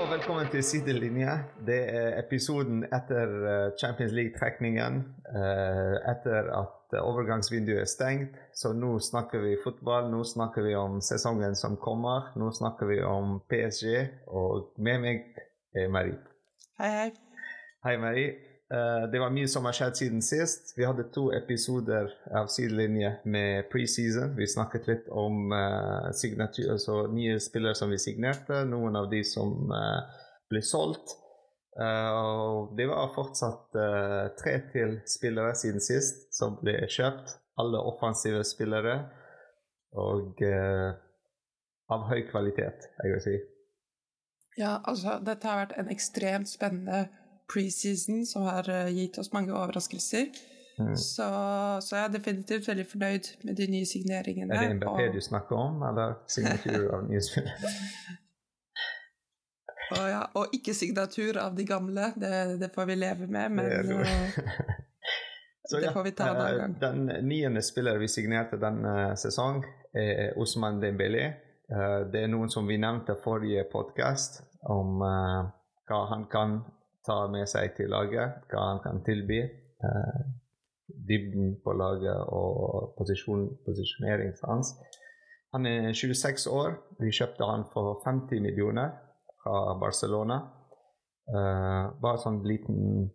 Og velkommen til Sidelinje. Det er episoden etter eh, Champions League-trekningen. eh, Etter at overgangsvinduet er stengt. Så nå snakker vi fotball, nå snakker vi om sesongen som kommer. Nå snakker vi om PSG, og med meg er Marie. Hei, hei. Hei, Marie. Eh, Det var mye som har skjedd siden sist. Vi hadde to episoder av Sidelinje med preseason. Vi snakket litt om eh, altså nye spillere som vi signerte, noen av de som eh, ble solgt. Og det var fortsatt tre til spillere siden sist som ble kjøpt. Alle offensive spillere. Og av høy kvalitet, jeg vil si. Ja, altså, dette har vært en ekstremt spennende preseason som har eh, gitt oss mange overraskelser. Mm. Så, så jeg er definitivt veldig fornøyd med de nye signeringene. Er det MBP og, du snakker om, eller signatur av nye spillere? og, ja, og ikke signatur av de gamle, det, det får vi leve med, men Det eh, Så Det får vi ta en annen eh, gang. Den niende spilleren vi signerte denne sesong, er Osman Dembélé. Det er noen som vi nevnte forrige podkast, om hva han kan ta med seg til laget, hva han kan tilby. eh, Dybden på laget og posisjon, posisjoneringen hans. Han er 26 år. Vi kjøpte han for 50 millioner fra Barcelona. Eh, bare sånn liten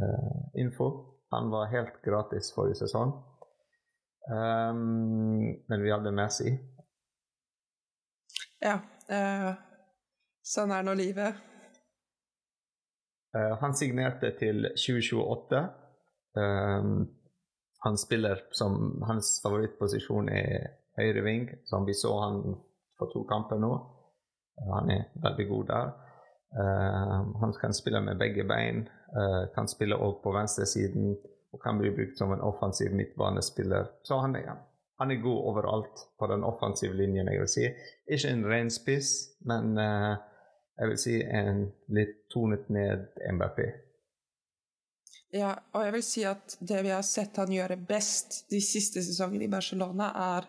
eh, info. Han var helt gratis forrige sesong. Um, men vi hadde Messi. ja. eh, sånn er nå livet. Eh, han signerte til 2028. Um, han spiller som Hans favorittposisjon er høyreving, som vi så han på to kamper nå. Eh, han er veldig god der. Eh, han kan spille med begge bein, eh, kan spille også på venstresiden og kan bli brukt som en offensiv midtbanespiller. Så han er, han er god overalt på den offensive linjen, jeg vil si. Ikke en ren spiss, men eh, jeg vil si en litt tonet ned MBP. Ja, og jeg vil si at det vi har sett han gjøre best de siste sesongene i Barcelona, er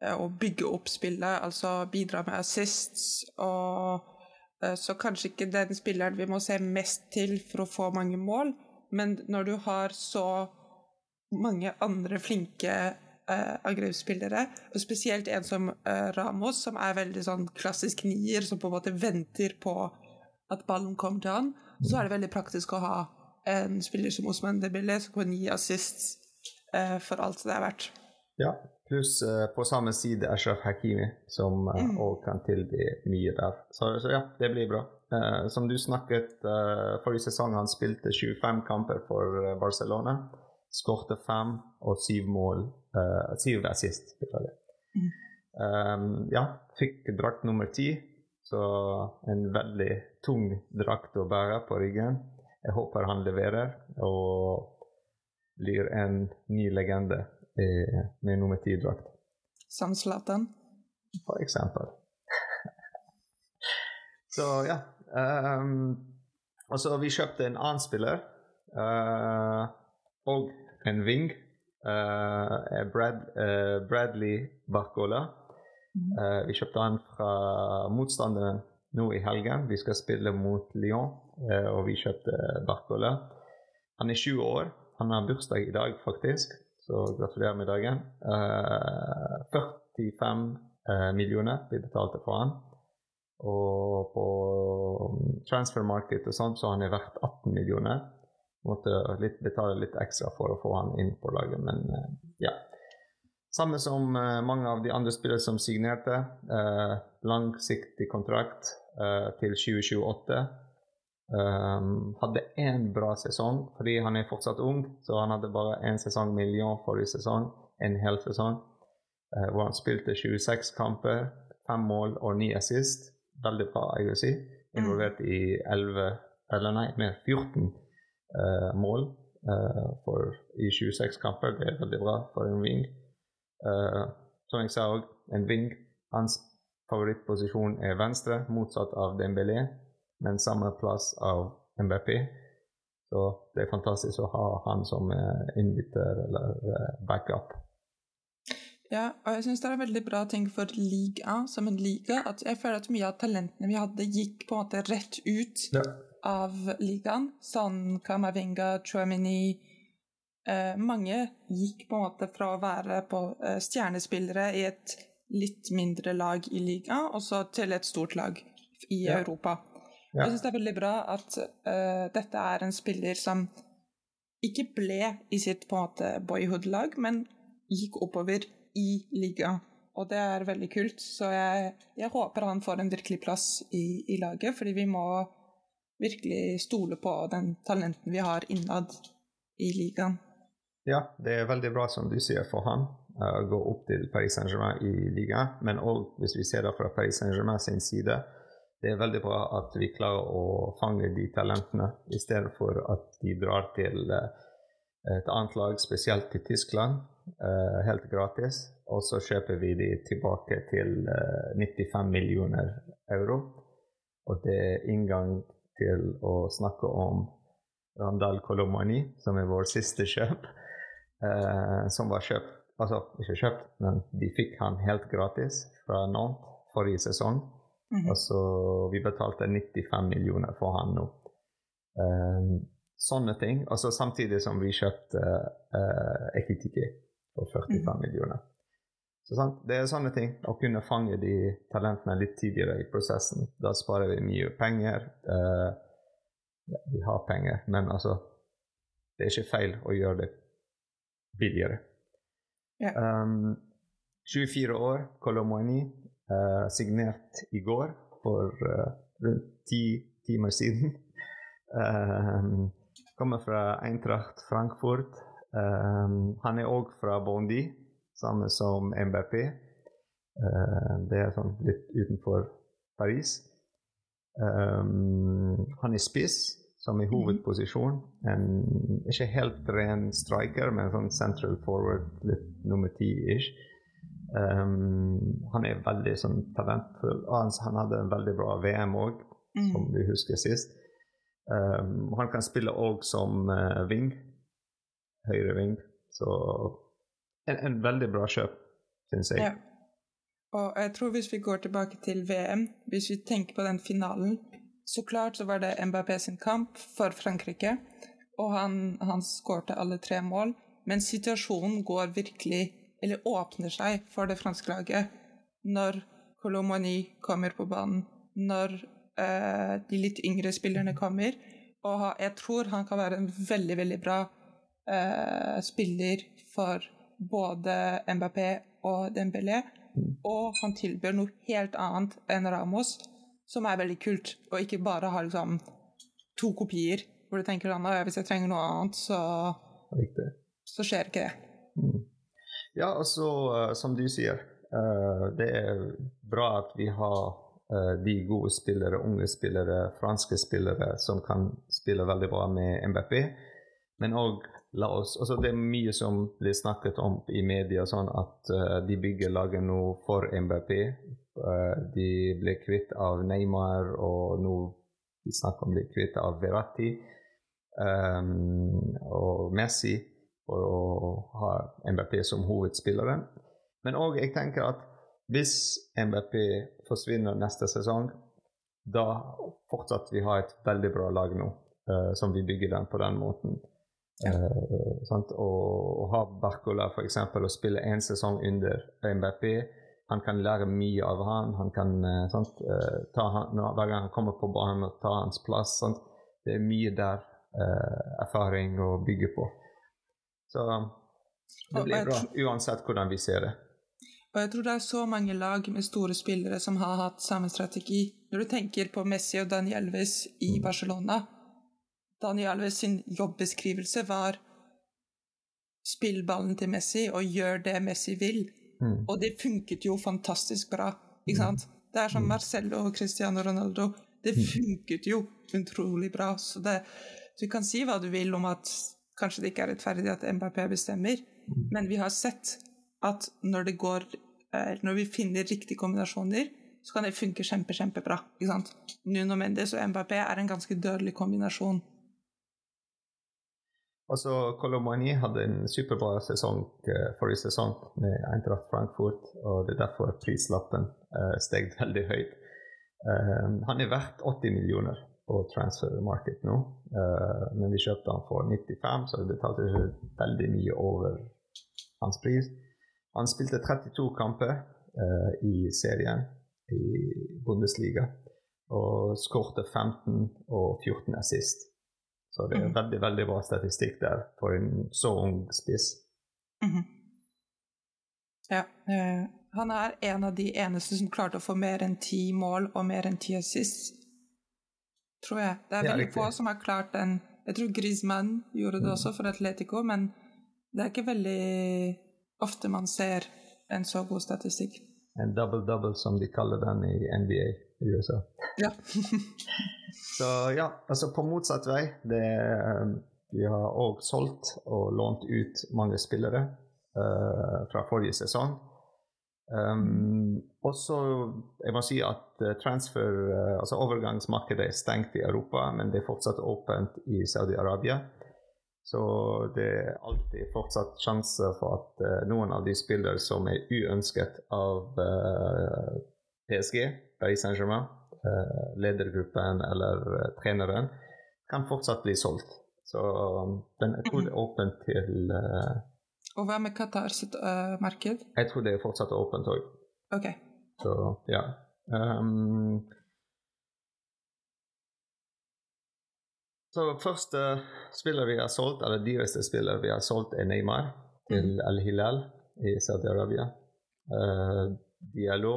eh, å bygge opp spillet, altså bidra med assists, og eh, så kanskje ikke den spilleren vi må se mest til for å få mange mål, men når du har så mange andre flinke eh, angrepsspillere, og spesielt en som uh, Ramos, som er veldig sånn klassisk nier, som på en måte venter på at ballen kommer til han, så er det veldig praktisk å ha en spiller som Osman Debille, som kan gi assist uh, for alt det er verdt. Ja, pluss eh, på samme side Ashraf Hakimi, som uh, Mm. kan tilby mye der. Så, så ja, det blir bra. Eh, som du snakket uh, forrige sesong, han spilte 25 kamper for eh, Barcelona. Skårte fem og syv mål. Eh, syv assist. beklager. Mm. Um, ja, fikk drakt nummer ti. Så en veldig tung drakt å bære på ryggen. Jeg håper han leverer og blir en ny legende med nummer ti-drakt, Som Zlatan. for eksempel. Så ja. Um, og så vi kjøpte en annen spiller uh, og en wing. Eh, Brad, uh, Bradley Barcola. Uh, vi kjøpte han fra motstanderen nå i helgen. Vi skal spille mot Lyon, eh, og vi kjøpte Barcola. Han er 20 år. Han har bursdag i dag, faktisk, så gratulerer med dagen. Eh, 45 eh, millioner vi betalte for han. Og på transfer market og sånt, så han er verdt 18 millioner. Måtte litt, betale litt ekstra for å få han inn på laget, men eh, ja. Samme som eh, mange av de andre spillere som signerte. eh, langsiktig kontrakt eh, til 2028. Um, hadde én bra sesong fordi han er fortsatt ung, så han hadde bare én sesong med Lyon forrige sesong. En hel sesong. eh, hvor han spilte 26 kamper, fem mål og ni assist. Veldig bra, jeg vil si. Involvert i 11, eller nei, mer 14 eh, mål eh, for, i 26 kamper. Det er veldig bra for en wing. Eh, som jeg sa òg, en wing. Hans favorittposisjon er venstre, motsatt av Dembélé, men samme plass av MBP. Så det er fantastisk å ha han som eh, innbytter eller eh, backup. Ja, og jeg syns det er en veldig bra ting for liga som en liga. at Jeg føler at mye av talentene vi hadde, gikk på en måte rett ut Ja. Av ligaen. Sånn Kamavinga, Chouamini eh, Mange gikk på en måte fra å være på eh, stjernespillere i et litt mindre lag i liga, og så til et stort lag i Ja. Europa. Ja. Jeg syns det er veldig bra at eh, dette er en spiller som ikke ble i sitt på en måte boyhood-lag, men gikk oppover i ligaen. Og det er veldig kult, så jeg, jeg håper han får en virkelig plass i, i laget, fordi vi må virkelig stole på den talenten vi har innad i ligaen. Ja, det er veldig bra som du sier for han eh, å gå opp til Paris Saint-Germain i ligaen. Men òg hvis vi ser det fra Paris Saint-Germain sin side, det er veldig bra at vi klarer å fange de talentene, i stedet for at de drar til eh, et annet lag, spesielt til Tyskland, eh, helt gratis. Og så kjøper vi de tilbake til eh, 95 millioner euro. Og det er inngang til å snakke om Randal Kolomani, som er vår siste kjøp. eh, som var kjøpt Altså ikke kjøpt, men de fikk han helt gratis fra Nantes forrige sesong. Og så vi betalte 95 millioner for han nå. Eh, sånne ting. Og så samtidig som vi kjøpte eh, Ekitiki for 45 Mhm. millioner. Så sant? Det er sånne ting. Å kunne fange de talentene litt tidligere i prosessen. Da sparer vi mye penger. Uh, ja, vi har penger, men altså Det er ikke feil å gjøre det billigere. Ja. Um, 24 år, Kolomoni, uh, signert i går for uh, rundt ti timer siden. Um, kommer fra Eintracht Frankfurt. Um, han er òg fra Bondi, samme som MBP. Uh, det er sånn litt utenfor Paris. Um, han er spiss, som i hovedposisjon. En ikke helt ren striker, men sånn central forward, litt nummer ti-ish. Um, han er veldig sånn talentfull. Og han, han hadde en veldig bra VM òg, som Mhm. vi husker sist. Um, han kan spille òg som uh, wing. Høyre wing. Så en, en veldig bra kjøp, syns jeg. Ja. Og jeg tror hvis vi går tilbake til VM, hvis vi tenker på den finalen Så klart så var det Mbappé sin kamp for Frankrike, og han, han skårte alle tre mål. Men situasjonen går virkelig Eller åpner seg for det franske laget når Colomani kommer på banen, når eh, de litt yngre spillerne kommer. Og jeg tror han kan være en veldig, veldig bra eh, spiller for både Mbappé og Dembélé. Og han tilbyr noe helt annet enn Ramos, som er veldig kult. Og ikke bare har liksom to kopier, hvor du tenker sånn hvis jeg trenger noe annet, så, så skjer ikke det. Mm. Ja, og så eh, som du sier, eh, det er bra at vi har eh, de gode spillere, unge spillere, franske spillere som kan spille veldig bra med MBP. Men òg la oss altså Det er mye som blir snakket om i media, sånn at uh, de bygger laget nå for MBP. Uh, de ble kvitt av Neymar, og nå de snakker om de blir kvitt av Verratti um, og Messi for å ha MBP som hovedspillere. Men òg jeg tenker at hvis MBP forsvinner neste sesong, da fortsatt vi har et veldig bra lag nå, uh, som vi bygger den på den måten. Eh, sant? Og, ha Barcola f.eks. å spille én sesong under MBP Han kan lære mye av han. Han kan eh, sant? eh, ta han, Hver gang han kommer på banen, og ta hans plass. Sant? Det er mye der eh, erfaring å bygge på. Så det blir bra uansett hvordan vi ser det. Og jeg tror det er så mange lag med store spillere som har hatt samme strategi. Når du tenker på Messi og Danielvis i Barcelona Dani Alves sin jobbeskrivelse var spill ballen til Messi og gjør det Messi vil. Mm. Og det funket jo fantastisk bra. ikke sant? Det er som Marcello og Cristiano Ronaldo. Det funket jo utrolig bra. Så det, du kan si hva du vil om at kanskje det ikke er rettferdig at Mbappé bestemmer, men vi har sett at når det går eh, Når vi finner riktige kombinasjoner, så kan det funke kjempe, kjempebra. ikke sant? Nuno Mendes og Mbappé er en ganske dødelig kombinasjon. Og Kolomani hadde en superbra sesong uh, forrige sesong med Eintracht Frankfurt, og det er derfor prislappen uh, steg veldig høyt. Uh, han er verdt 80 millioner på transfer market nå, men vi kjøpte han for 95, så vi betalte veldig mye over hans pris. Han spilte 32 kamper i serien i Bundesliga og skårte 15 og 14 assist. Så det er en veldig veldig bra statistikk der for en så ung spiss. Mm -hmm. Ja. Eh, han er en av de eneste som klarte å få mer enn ti mål og mer enn ti assist, tror jeg. Det er veldig få som har klart den. Jeg tror Griezmann gjorde det mm. også for Atletico, men det er ikke veldig ofte man ser en så god statistikk. En double-double, som de kaller den i NBA i USA. Ja. Så ja, altså på motsatt vei. Det, vi har òg solgt og lånt ut mange spillere uh, fra forrige sesong. Um, og så jeg må si at eh, transfer, uh, altså overgangsmarkedet er stengt i Europa, men det er fortsatt åpent i Saudi-Arabia. Så det er alltid fortsatt sjanse for at uh, noen av de spillere som er uønsket av PSG, Paris Saint-Germain, uh, ledergruppen eller eh, treneren, kan fortsatt bli solgt. Så den, er trolig åpen er åpent til uh, Og hva med Qatar sitt uh, marked? Jeg tror det er fortsatt åpent òg. Okay. Så ja. Um, så første spiller vi har solgt, eller dyreste spiller vi har solgt, er Neymar til mm. Al Hilal i Saudi-Arabia. Uh, Diallo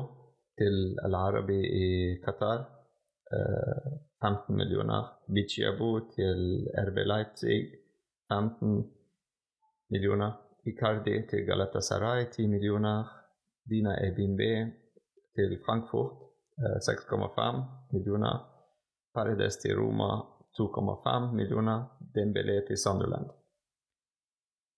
til Al Arabi i Qatar. Uh, 15 millioner. Bichiabu til RB Leipzig 15 millioner. Icardi til Galatasaray 10 millioner. Dina Ebimbe til Frankfurt uh, 6,5 millioner. Paredes til Roma 2,5 millioner. Dembélé til Sunderland.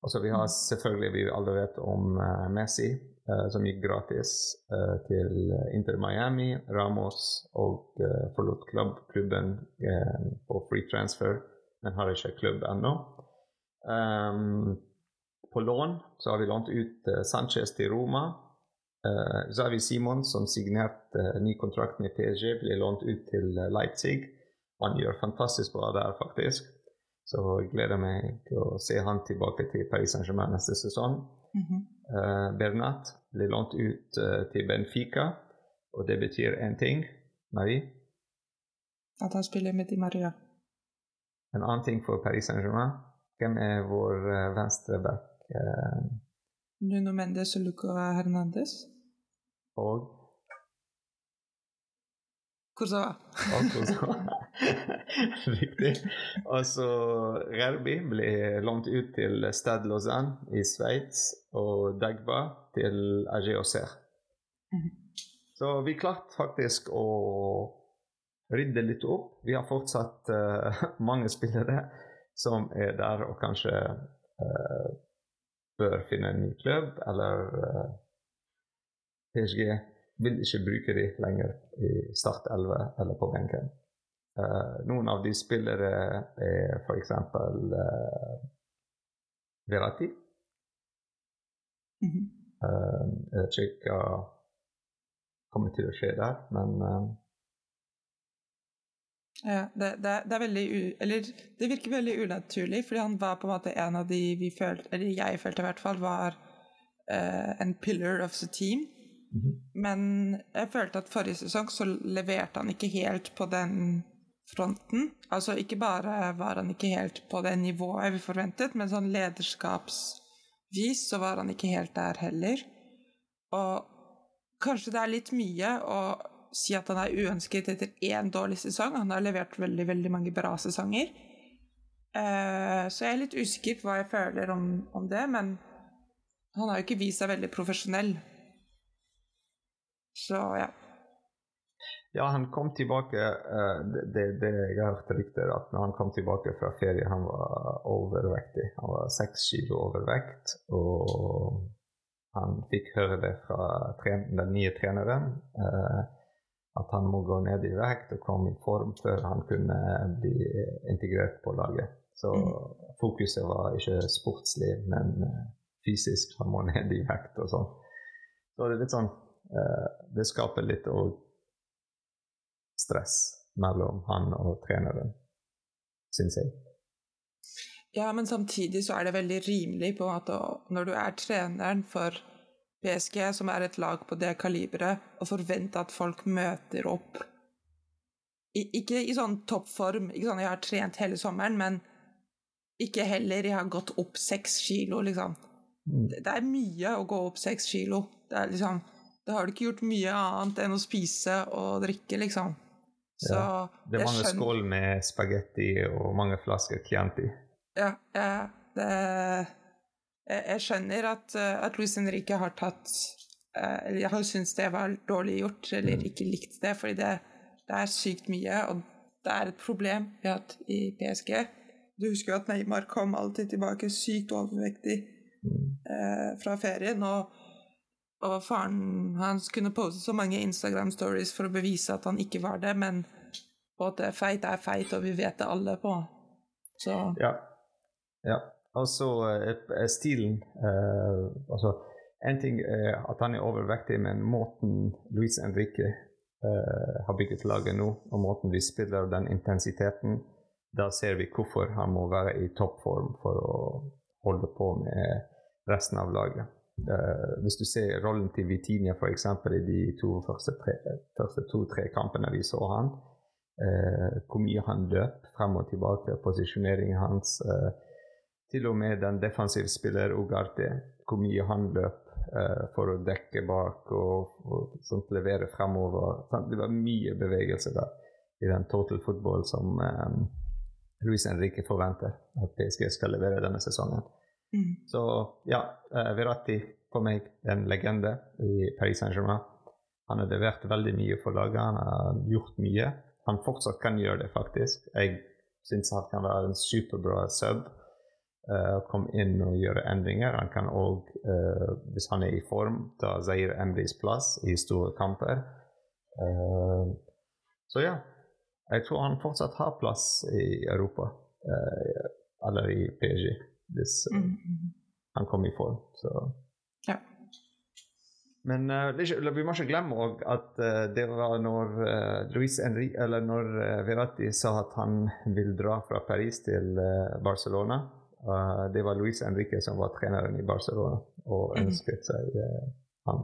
Og så vi har selvfølgelig vi alle vet om uh, Messi uh, som gikk gratis uh, til Inter Miami. Ramos og forlot klubb, klubben på free transfer, men har ikke klubb ennå. Um, på lån så har vi lånt ut Sanchez til Roma. Zavi Simon, som signerte ny kontrakt med PSG, ble lånt ut til Leipzig. Han gjør fantastisk bra der, faktisk. Så jeg gleder meg til å se han tilbake til Paris Saint-Germain neste sesong. Mm -hmm. Bernat ble lånt ut uh, til Benfica, og det betyr én ting, Marie? At han spiller med Di Maria. En annen ting for Paris Saint-Germain. Hvem er vår uh, venstreback? Uh, Nuno Mendes og Luca Hernandez. Og Kurzawa. Og Kurzawa. Riktig. Og så Rerbi ble lånt ut til Stad Lausanne i Sveits, og Dagba til Ageoser. Mm. Så vi klarte faktisk å rydde litt opp. Vi har fortsatt uh, mange spillere som er der og kanskje uh, bør finne en ny klubb, eller uh, eh, PSG vil ikke bruke de lenger i Start 11 eller på benken. Uh, noen av de spillere er f.eks. Uh, Verati. Mm -hmm. uh, jeg vet ikke hva kommer til å skje der, men uh, ja, det, det, det, er veldig u, eller, det virker veldig unaturlig, fordi han var på en måte en av de vi følte, eller jeg følte i hvert fall, var en pillar of the team. -hmm. Men jeg følte at forrige sesong så leverte han ikke helt på den fronten. Altså ikke bare var han ikke helt på det nivået vi forventet, men sånn lederskapsvis så var han ikke helt der heller. Og kanskje det er litt mye å si at han er uønsket etter én dårlig sesong. Han har levert veldig, veldig mange bra sesonger. Uh, så jeg er litt usikker på hva jeg føler om, om det, men han har jo ikke vist seg veldig profesjonell så ja. Ja, han kom tilbake uh, det, det, jeg har hørt rykter at når han kom tilbake fra ferie, han var overvektig. Han var seks kilo overvekt. Og han fikk høre det fra den nye treneren. Uh, at han må gå ned i vekt og komme i form før han kunne bli integrert på laget. Så fokuset var ikke sportslig, men eh, fysisk. Han må ned i vekt og sånn. Så det er litt sånn eh, Det skaper litt òg stress mellom han og treneren, syns jeg. Ja, men samtidig så er det veldig rimelig på en måte når du er treneren for PSG, som er et lag på det kaliberet, å forvente at folk møter opp I, Ikke i sånn toppform, ikke sånn jeg har trent hele sommeren, men ikke heller jeg har gått opp seks kilo, liksom. Mm. Det er mye å gå opp seks kilo. Det er liksom Da har du ikke gjort mye annet enn å spise og drikke, liksom. Så Ja, Det er mange skjønner- skål med spagetti og mange flasker Chianti. Ja, ja det, jeg, jeg skjønner at, eh, at Luis Henrique har tatt eh, Eller jeg har syntes det var dårlig gjort, eller Mm. ikke likt det, fordi det, det er sykt mye, og det er et problem vi har hatt i PSG. Du husker jo at Neymar kom alltid tilbake sykt overvektig Mm. eh, fra ferien, og, og faren hans kunne poste så mange Instagram-stories for å bevise at han ikke var det, men på at feit er feit, og vi vet det alle på. Så Ja. ja. Og så eh, er stilen eh, altså, En ting er at han er overvektig, men måten Luis Henrique eh, har bygget laget nå, og måten vi spiller den intensiteten, da ser vi hvorfor han må være i toppform for å holde på med resten av laget. Eh, hvis du ser rollen til Vitinha f.eks. i de to første, tre- to-tre kampene vi så han, uh, hvor mye han løp frem og tilbake, posisjoneringen hans. uh, til og med den defensive spiller Ugarte, hvor mye han løp for å dekke bak og, og sånt, levere fremover. Sant? Det var mye bevegelse der i den total football som um, Luis Henrique forventer at PSG skal levere denne sesongen. Mm. Så ja, eh, Verratti for meg en legende i Paris Saint-Germain. Han har levert veldig mye for laget, han har gjort mye. Han fortsatt kan gjøre det, faktisk. Jeg syns han kan være en superbra sub. Uh, komme inn og gjøre endringer. Han kan òg, hvis han er i form, ta Zaire Emrys plass i store kamper. Uh, så ja, jeg tror han fortsatt har plass i Europa, eh, eller i PSG, hvis eh, Mm. mm. han kommer i form. Så. Ja. Men uh, det er ikke, vi må ikke glemme òg at uh, det var når uh, Luis Henri, eller når Verratti sa at han vil dra fra Paris til Barcelona. det var Luis Henrique som var treneren i Barcelona og Mhm. ønsket seg han.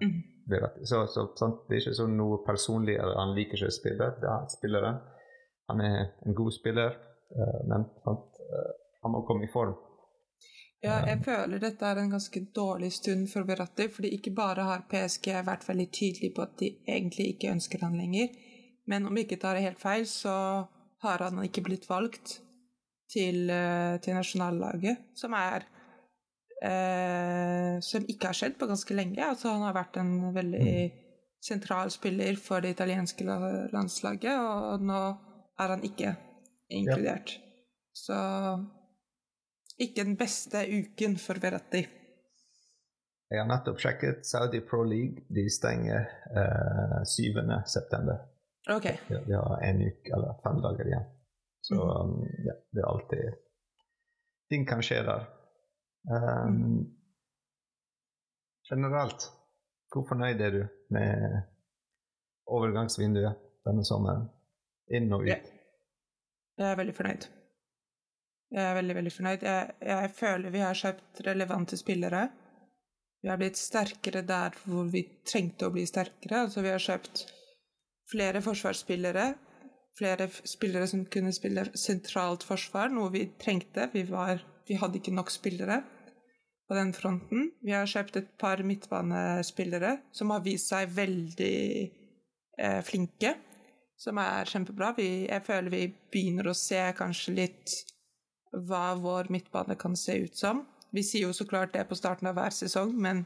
Mm. Så, så sant? det er ikke sånn noe personlig eller han liker ikke å spille. Det er spilleren. Han er en god spiller, men sant? Eh, han må komme i form. Ja, jeg føler dette er en ganske dårlig stund for Verratti, fordi ikke bare har PSG vært veldig tydelig på at de egentlig ikke ønsker han lenger, men om jeg ikke tar det helt feil, så har han ikke blitt valgt til, eh, til nasjonallaget, som er eh, Som ikke har skjedd på ganske lenge. Altså, han har vært en veldig sentral spiller for det italienske landslaget, og nå er han ikke inkludert. Så ikke den beste uken for Verratti. Jeg har nettopp sjekket Saudi Pro League. De stenger eh, 7. september. Ok. De, de har en uke eller fem dager igjen. Så mm. ja, det er alltid Ting kan skje der. Um, generelt, hvor fornøyd er du med overgangsvinduet denne sommeren? Inn og ut? Ja. Jeg er veldig fornøyd. Jeg er veldig, veldig fornøyd. Jeg, jeg føler vi har kjøpt relevante spillere. Vi har blitt sterkere der hvor vi trengte å bli sterkere. Altså, vi har kjøpt flere forsvarsspillere. Flere spillere som kunne spille sentralt forsvar, noe vi trengte. Vi, var, vi hadde ikke nok spillere på den fronten. Vi har kjøpt et par midtbanespillere som har vist seg veldig eh, flinke som er kjempebra. Vi, jeg føler vi begynner å se kanskje litt hva vår midtbane kan se ut som. Vi sier jo så klart det på starten av hver sesong, men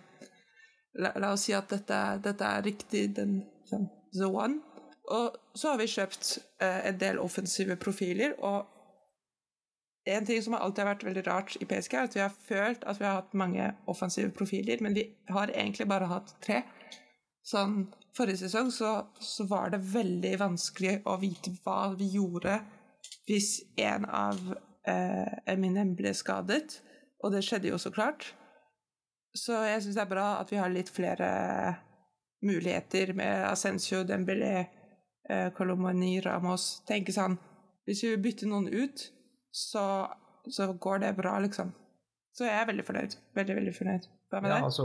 la, la oss si at dette, dette er riktig den, sånn, the one. Og så har vi kjøpt eh, en del offensive profiler, og en ting som alltid har vært veldig rart i PSG, er at vi har følt at vi har hatt mange offensive profiler, men vi har egentlig bare hatt tre. Sånn, forrige sesong så, så var det veldig vanskelig å vite hva vi gjorde hvis en av Eminem ble skadet, og det skjedde jo så klart. Så jeg syns det er bra at vi har litt flere muligheter med Ascencio, Dembélé, eh, Colomani, Ramos. Tenke sånn Hvis vi bytter noen ut, så, så går det bra, liksom. Så jeg er veldig fornøyd. Veldig, veldig fornøyd. Hva med Ja, deg? altså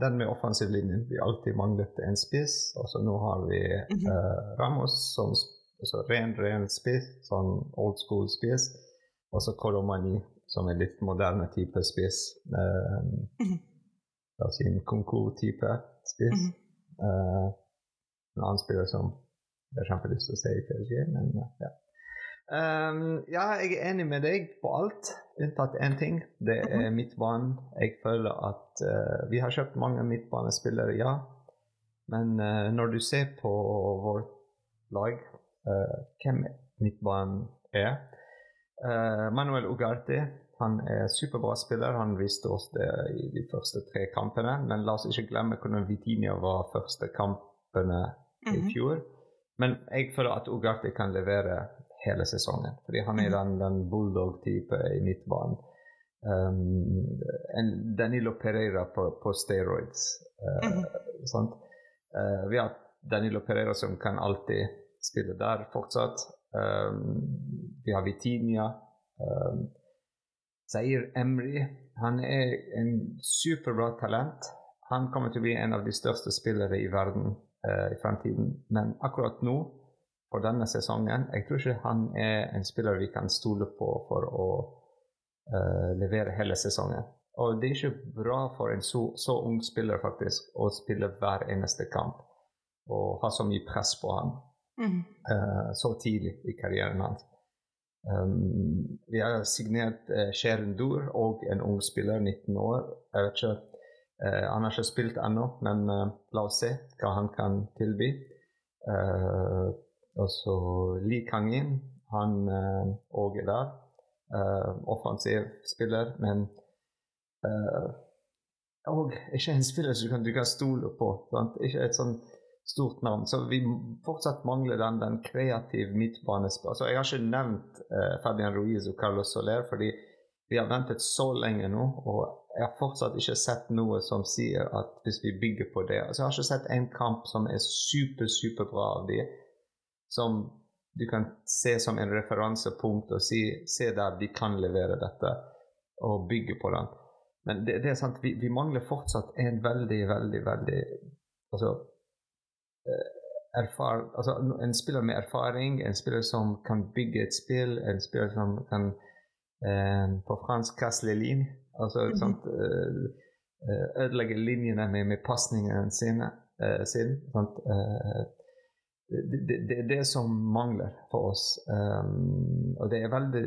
den med offensiv linje. Vi alltid manglet en spiss. Og så nå har vi eh, Ramos som altså, ren, ren spiss, sånn old school spiss. Og så Kolomani som er litt moderne type spiss. Eh, Mhm. La oss si en Konkur-type spiss. Mhm. Eh, en annen spiller som jeg har kjempelyst til å se i PSG, men ja. Um, ja, jeg er enig med deg på alt, unntatt én ting. Det er midtbanen. Jeg føler at uh, vi har kjøpt mange midtbanespillere, ja. Men uh, når du ser på vårt lag, uh, hvem midtbanen er eh, Manuel Ugarte han er superbra spiller. Han viste oss det i de første tre kampene. Men la oss ikke glemme hvordan Vitinia var første kampene i Mhm. fjor. Men jeg føler at Ugarte kan levere hele sesongen. Fordi han er den, den bulldog-type i midtbanen. Um, Danilo Pereira på, på steroids. eh, Mhm. sant? uh, vi har Danilo Pereira som kan alltid spille der fortsatt. Um, vi har Vitinia. Um, Zair Emry. Han er en superbra talent. Han kommer til å bli en av de største spillere i verden eh, i fremtiden. Men akkurat nå, for denne sesongen, jeg tror ikke han er en spiller vi kan stole på for å uh, levere hele sesongen. Og det er ikke bra for en så, så ung spiller faktisk å spille hver eneste kamp og ha så mye press på han Mhm. eh, så tidlig i karrieren hans. Um, vi har signert uh, Sharon Dur og en ung spiller, 19 år. Jeg vet ikke, uh, Han har ikke spilt ennå, men uh, la oss se hva han kan tilby. Uh, og så Li Kang-in, han òg er der. Offensiv spiller, men og ikke en spiller som du kan, du kan stole på. Sant? Ikke et sånn stort navn. Så vi fortsatt mangler den, den kreative midtbanespilleren. Altså, jeg har ikke nevnt eh, Fabian Ruiz og Carlos Soler, fordi vi har ventet så lenge nå, og jeg har fortsatt ikke sett noe som sier at hvis vi bygger på det altså, Jeg har ikke sett en kamp som er super, superbra av de, som du kan se som en referansepunkt og si se der, de kan levere dette, og bygge på den. Men det, det er sant, vi, vi mangler fortsatt en veldig, veldig, veldig altså, erfar, altså en spiller med erfaring, en spiller som kan bygge et spill, en spiller som kan eh, på fransk kaste lin, altså mm -hmm. sånt eh, ødelegge linjene med, med pasningen sin. eh, sin, sånt, Eh, det, det, det er det som mangler for oss. Um, og det er veldig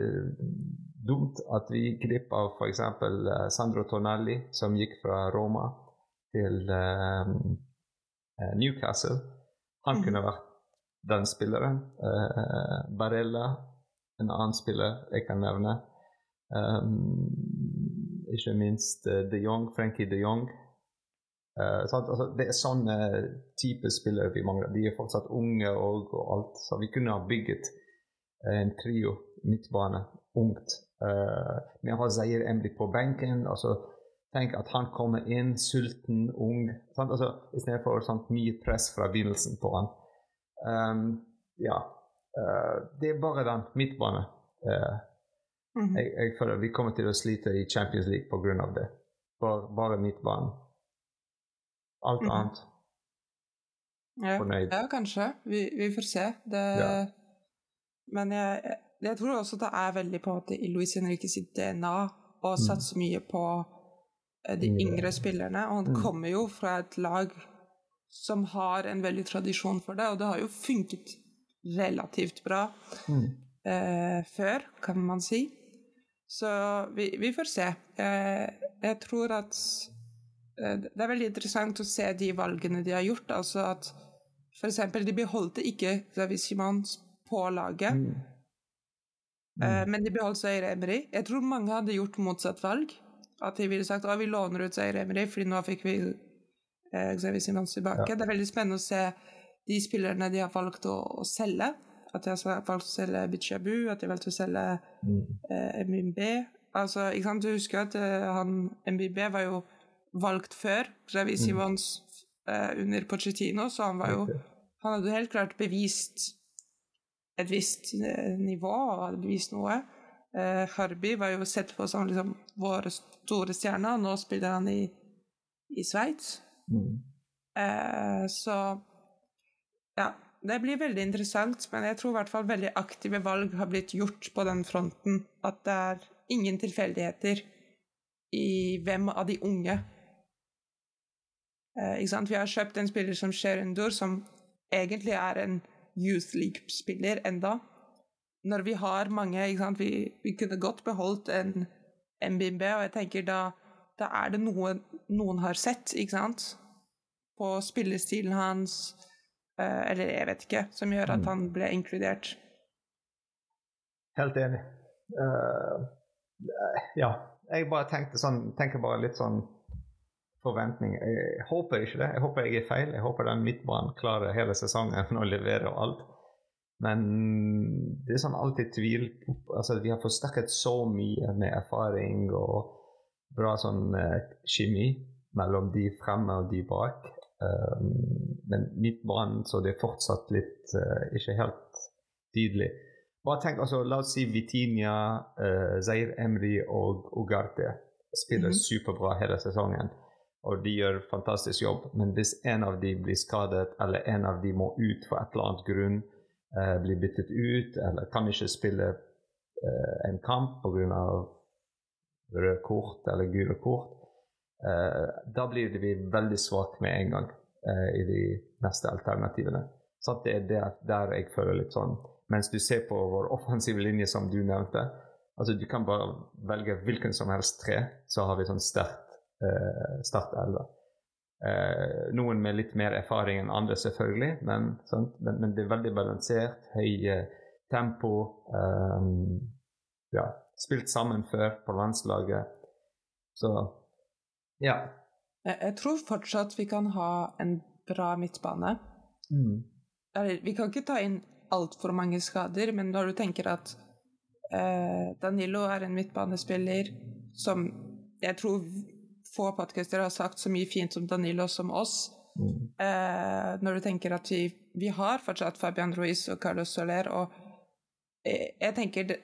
dumt at vi gikk glipp av f.eks. Sandro Tonelli, som gikk fra Roma til um, eh, Newcastle. Han Mhm. kunne vært den spilleren. Uh, Barella, en annen spiller jeg kan nevne. Um, ikke minst de Jong, Frankie de Jong. Uh, altså, det er sånne type spillere vi mangler. De er fortsatt unge og, og alt. Så vi kunne ha bygget en trio midtbane ungt. Uh, men jeg har Zair Emry på benken. altså Tenk at han kommer inn sulten, ung. Sant? Altså, Istedenfor sånn mye press fra begynnelsen på han. Um, ja. Uh, det er bare den midtbane. Uh, Mhm. jeg, jeg føler vi kommer til å slite i Champions League pga. det. Bare, bare midtbanen. Alt Mhm. annet Ja, fornøyd. ja, kanskje. Vi, vi får se. Det, Ja. Men jeg, jeg- jeg tror også det er veldig på en måte i Luis Henrique sitt DNA å Mm. satse mye på de Yngre. yngre spillerne. Og han Mm. kommer jo fra et lag som har en veldig tradisjon for det, og det har jo funket relativt bra Mm. eh, før, kan man si. Så vi, vi får se. Eh, jeg tror at eh, det er veldig interessant å se de valgene de har gjort. Altså at eksempel, de beholdte ikke David Simons på laget, Mm. eh, men de beholdt Zaire Remri. Jeg tror mange hadde gjort motsatt valg. At de ville sagt at vi låner ut Zaire Emery, fordi nå fikk vi eh, Simons tilbake. Ja. Det er veldig spennende å se de spillerne de har valgt å, å selge. at de har valgt å selge Bichabu, at de har valgt å selge Mm. eh, MBB. Altså, ikke sant? Du husker at eh, han MBB var jo valgt før Xavi Mm. Simons eh, under Pochettino, så han var jo Han hadde helt klart bevist et visst eh, nivå og hadde bevist noe. Eh, Harby var jo sett på som liksom vår store stjerne, og nå spiller han i, i Sveits. Mm. Eh, så ja, det blir veldig interessant, men jeg tror i hvert fall veldig aktive valg har blitt gjort på den fronten. At det er ingen tilfeldigheter i hvem av de unge. Eh, ikke sant? Vi har kjøpt en spiller som Sherundur, som egentlig er en Youth League-spiller enda. Når vi har mange? Vi, vi kunne godt beholdt en MBB, og jeg tenker da, da er det noe noen har sett, ikke sant? På spillestilen hans, eh, eller jeg vet ikke, som gjør at Mm. han ble inkludert. Helt enig. Uh, ja. Jeg bare tenkte sånn, tenker bare litt sånn forventning. Jeg håper ikke det. Jeg håper jeg er feil. Jeg håper den midtbanen klarer hele sesongen og leverer alt. Men det er sånn alltid tvil. Altså, vi har forsterket så mye med erfaring og bra sånn eh, kjemi mellom de fremme og de bak. Um, men midtbanen så det er fortsatt litt eh, ikke helt tydelig. Bare tenk, altså, La oss si Vitinha, uh, Zair Emry og Ugarte spiller Mhm. superbra hele sesongen. Og de gjør fantastisk jobb. Men hvis en av de blir skadet, eller en av de må ut for et eller annet grunn, eh, blir byttet ut, eller kan ikke spille eh, en kamp pga. røde kort eller gule kort, eh, da blir vi veldig svake med en gang eh, i de neste alternativene. Så det er der, jeg føler litt sånn Mens du ser på vår offensive linje, som du nevnte altså Du kan bare velge hvilken som helst tre, så har vi sånn sterkt eh, startelver. Eh, noen med litt mer erfaring enn andre, selvfølgelig, men, sant? men, men det er veldig balansert. Høy eh, tempo. eh, ja, spilt sammen før på landslaget. Så ja. Jeg, jeg tror fortsatt vi kan ha en bra midtbane. Eller, vi kan ikke ta inn altfor mange skader, men når du tenker at eh, Danilo er en midtbanespiller som jeg tror få podcaster har sagt så mye fint om Danilo som oss. Mm. Eh, når du tenker at vi, vi har fortsatt Fabian Ruiz og Carlos Soler, og eh, jeg tenker det,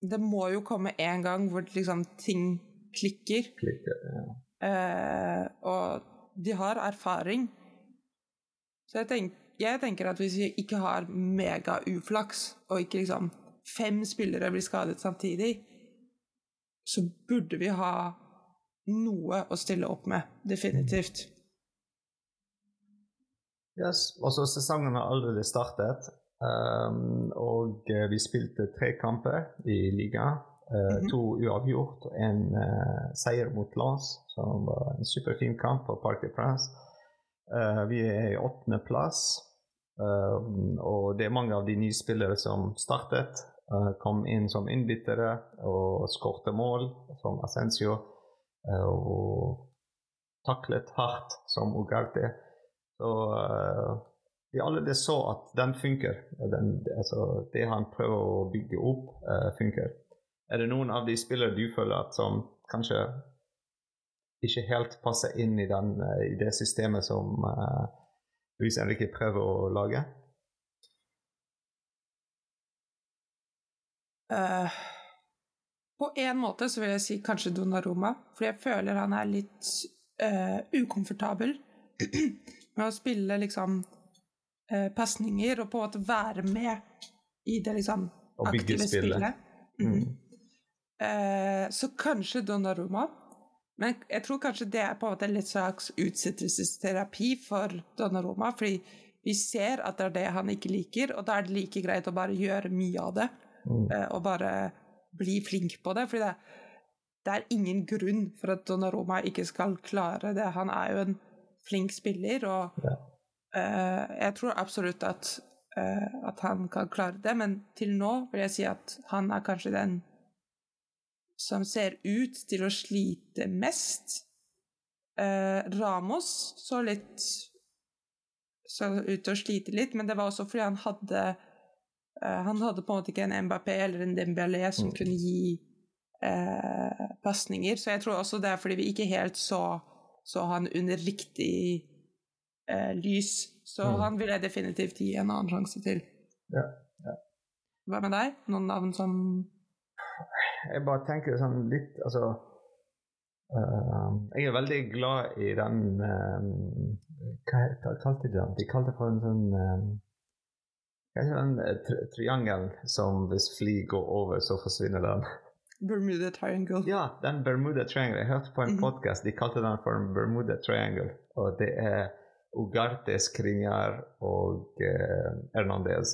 det må jo komme en gang hvor liksom ting klikker. Klikker, ja. Eh, og de har erfaring. Så jeg, tenk, jeg tenker at hvis vi ikke har mega-uflaks, og ikke liksom fem spillere blir skadet samtidig, så burde vi ha noe å stille opp med. Definitivt. Yes. Og så sesongen har allerede startet. Um, og eh, vi spilte tre kamper i ligaen. mm -hmm. To uavgjort og en uh, seier mot Lens, som var en superfin kamp på Parc de France. Uh, vi er i åttendeplass, uh, og det er mange av de nye spillere som startet. kom inn som innbyttere og skårte mål, som Ascencio. Eh, og taklet hardt, som Ugarte. Så uh, vi allerede så at den funker. Den, altså, det han prøver å bygge opp, eh, funker. Er det noen av de spillere du føler at som kanskje ikke helt passer inn i, den, eh, i det systemet som uh, Luis Henrique prøver å lage? Eh, på en måte så vil jeg si kanskje Donnarumma, for jeg føler han er litt uh, ukomfortabel med å spille liksom uh, pasninger og på en måte være med i det liksom aktive spillet. Mm. Mhm. Eh, så kanskje Donnarumma. Men jeg tror kanskje det er på en måte litt slags utsettelsesterapi for Donnarumma, fordi vi ser at det er det han ikke liker, og da er det like greit å bare gjøre mye av det. Mm. og bare bli flink på det. Fordi det, det er ingen grunn for at Donnarumma ikke skal klare det. Han er jo en flink spiller, og Ja. uh, jeg tror absolutt at, uh, at han kan klare det. Men til nå vil jeg si at han er kanskje den som ser ut til å slite mest. Eh, Ramos så litt så ut til å slite litt, men det var også fordi han hadde han hadde på en måte ikke en Mbappé eller en Dembélé som Mm. kunne gi eh, pasninger, så jeg tror også det er fordi vi ikke helt så, så han under riktig eh, lys. Så Mm. han vil jeg definitivt gi en annen sjanse til. Ja, ja. Hva med deg? Noen navn som Jeg bare tenker sånn litt Altså uh, Jeg er veldig glad i den uh, Hva kalte de den? De kalte det for en sånn eh, Heter den eh, tri triangelen som hvis fly går over, så forsvinner den? Bermuda Triangle? Ja, den Bermuda Triangle. Jeg hørte på en Mhm. podcast, de kalte den for en Bermuda Triangle. Og det er Ugarte, Skriniar og eh, Hernandez.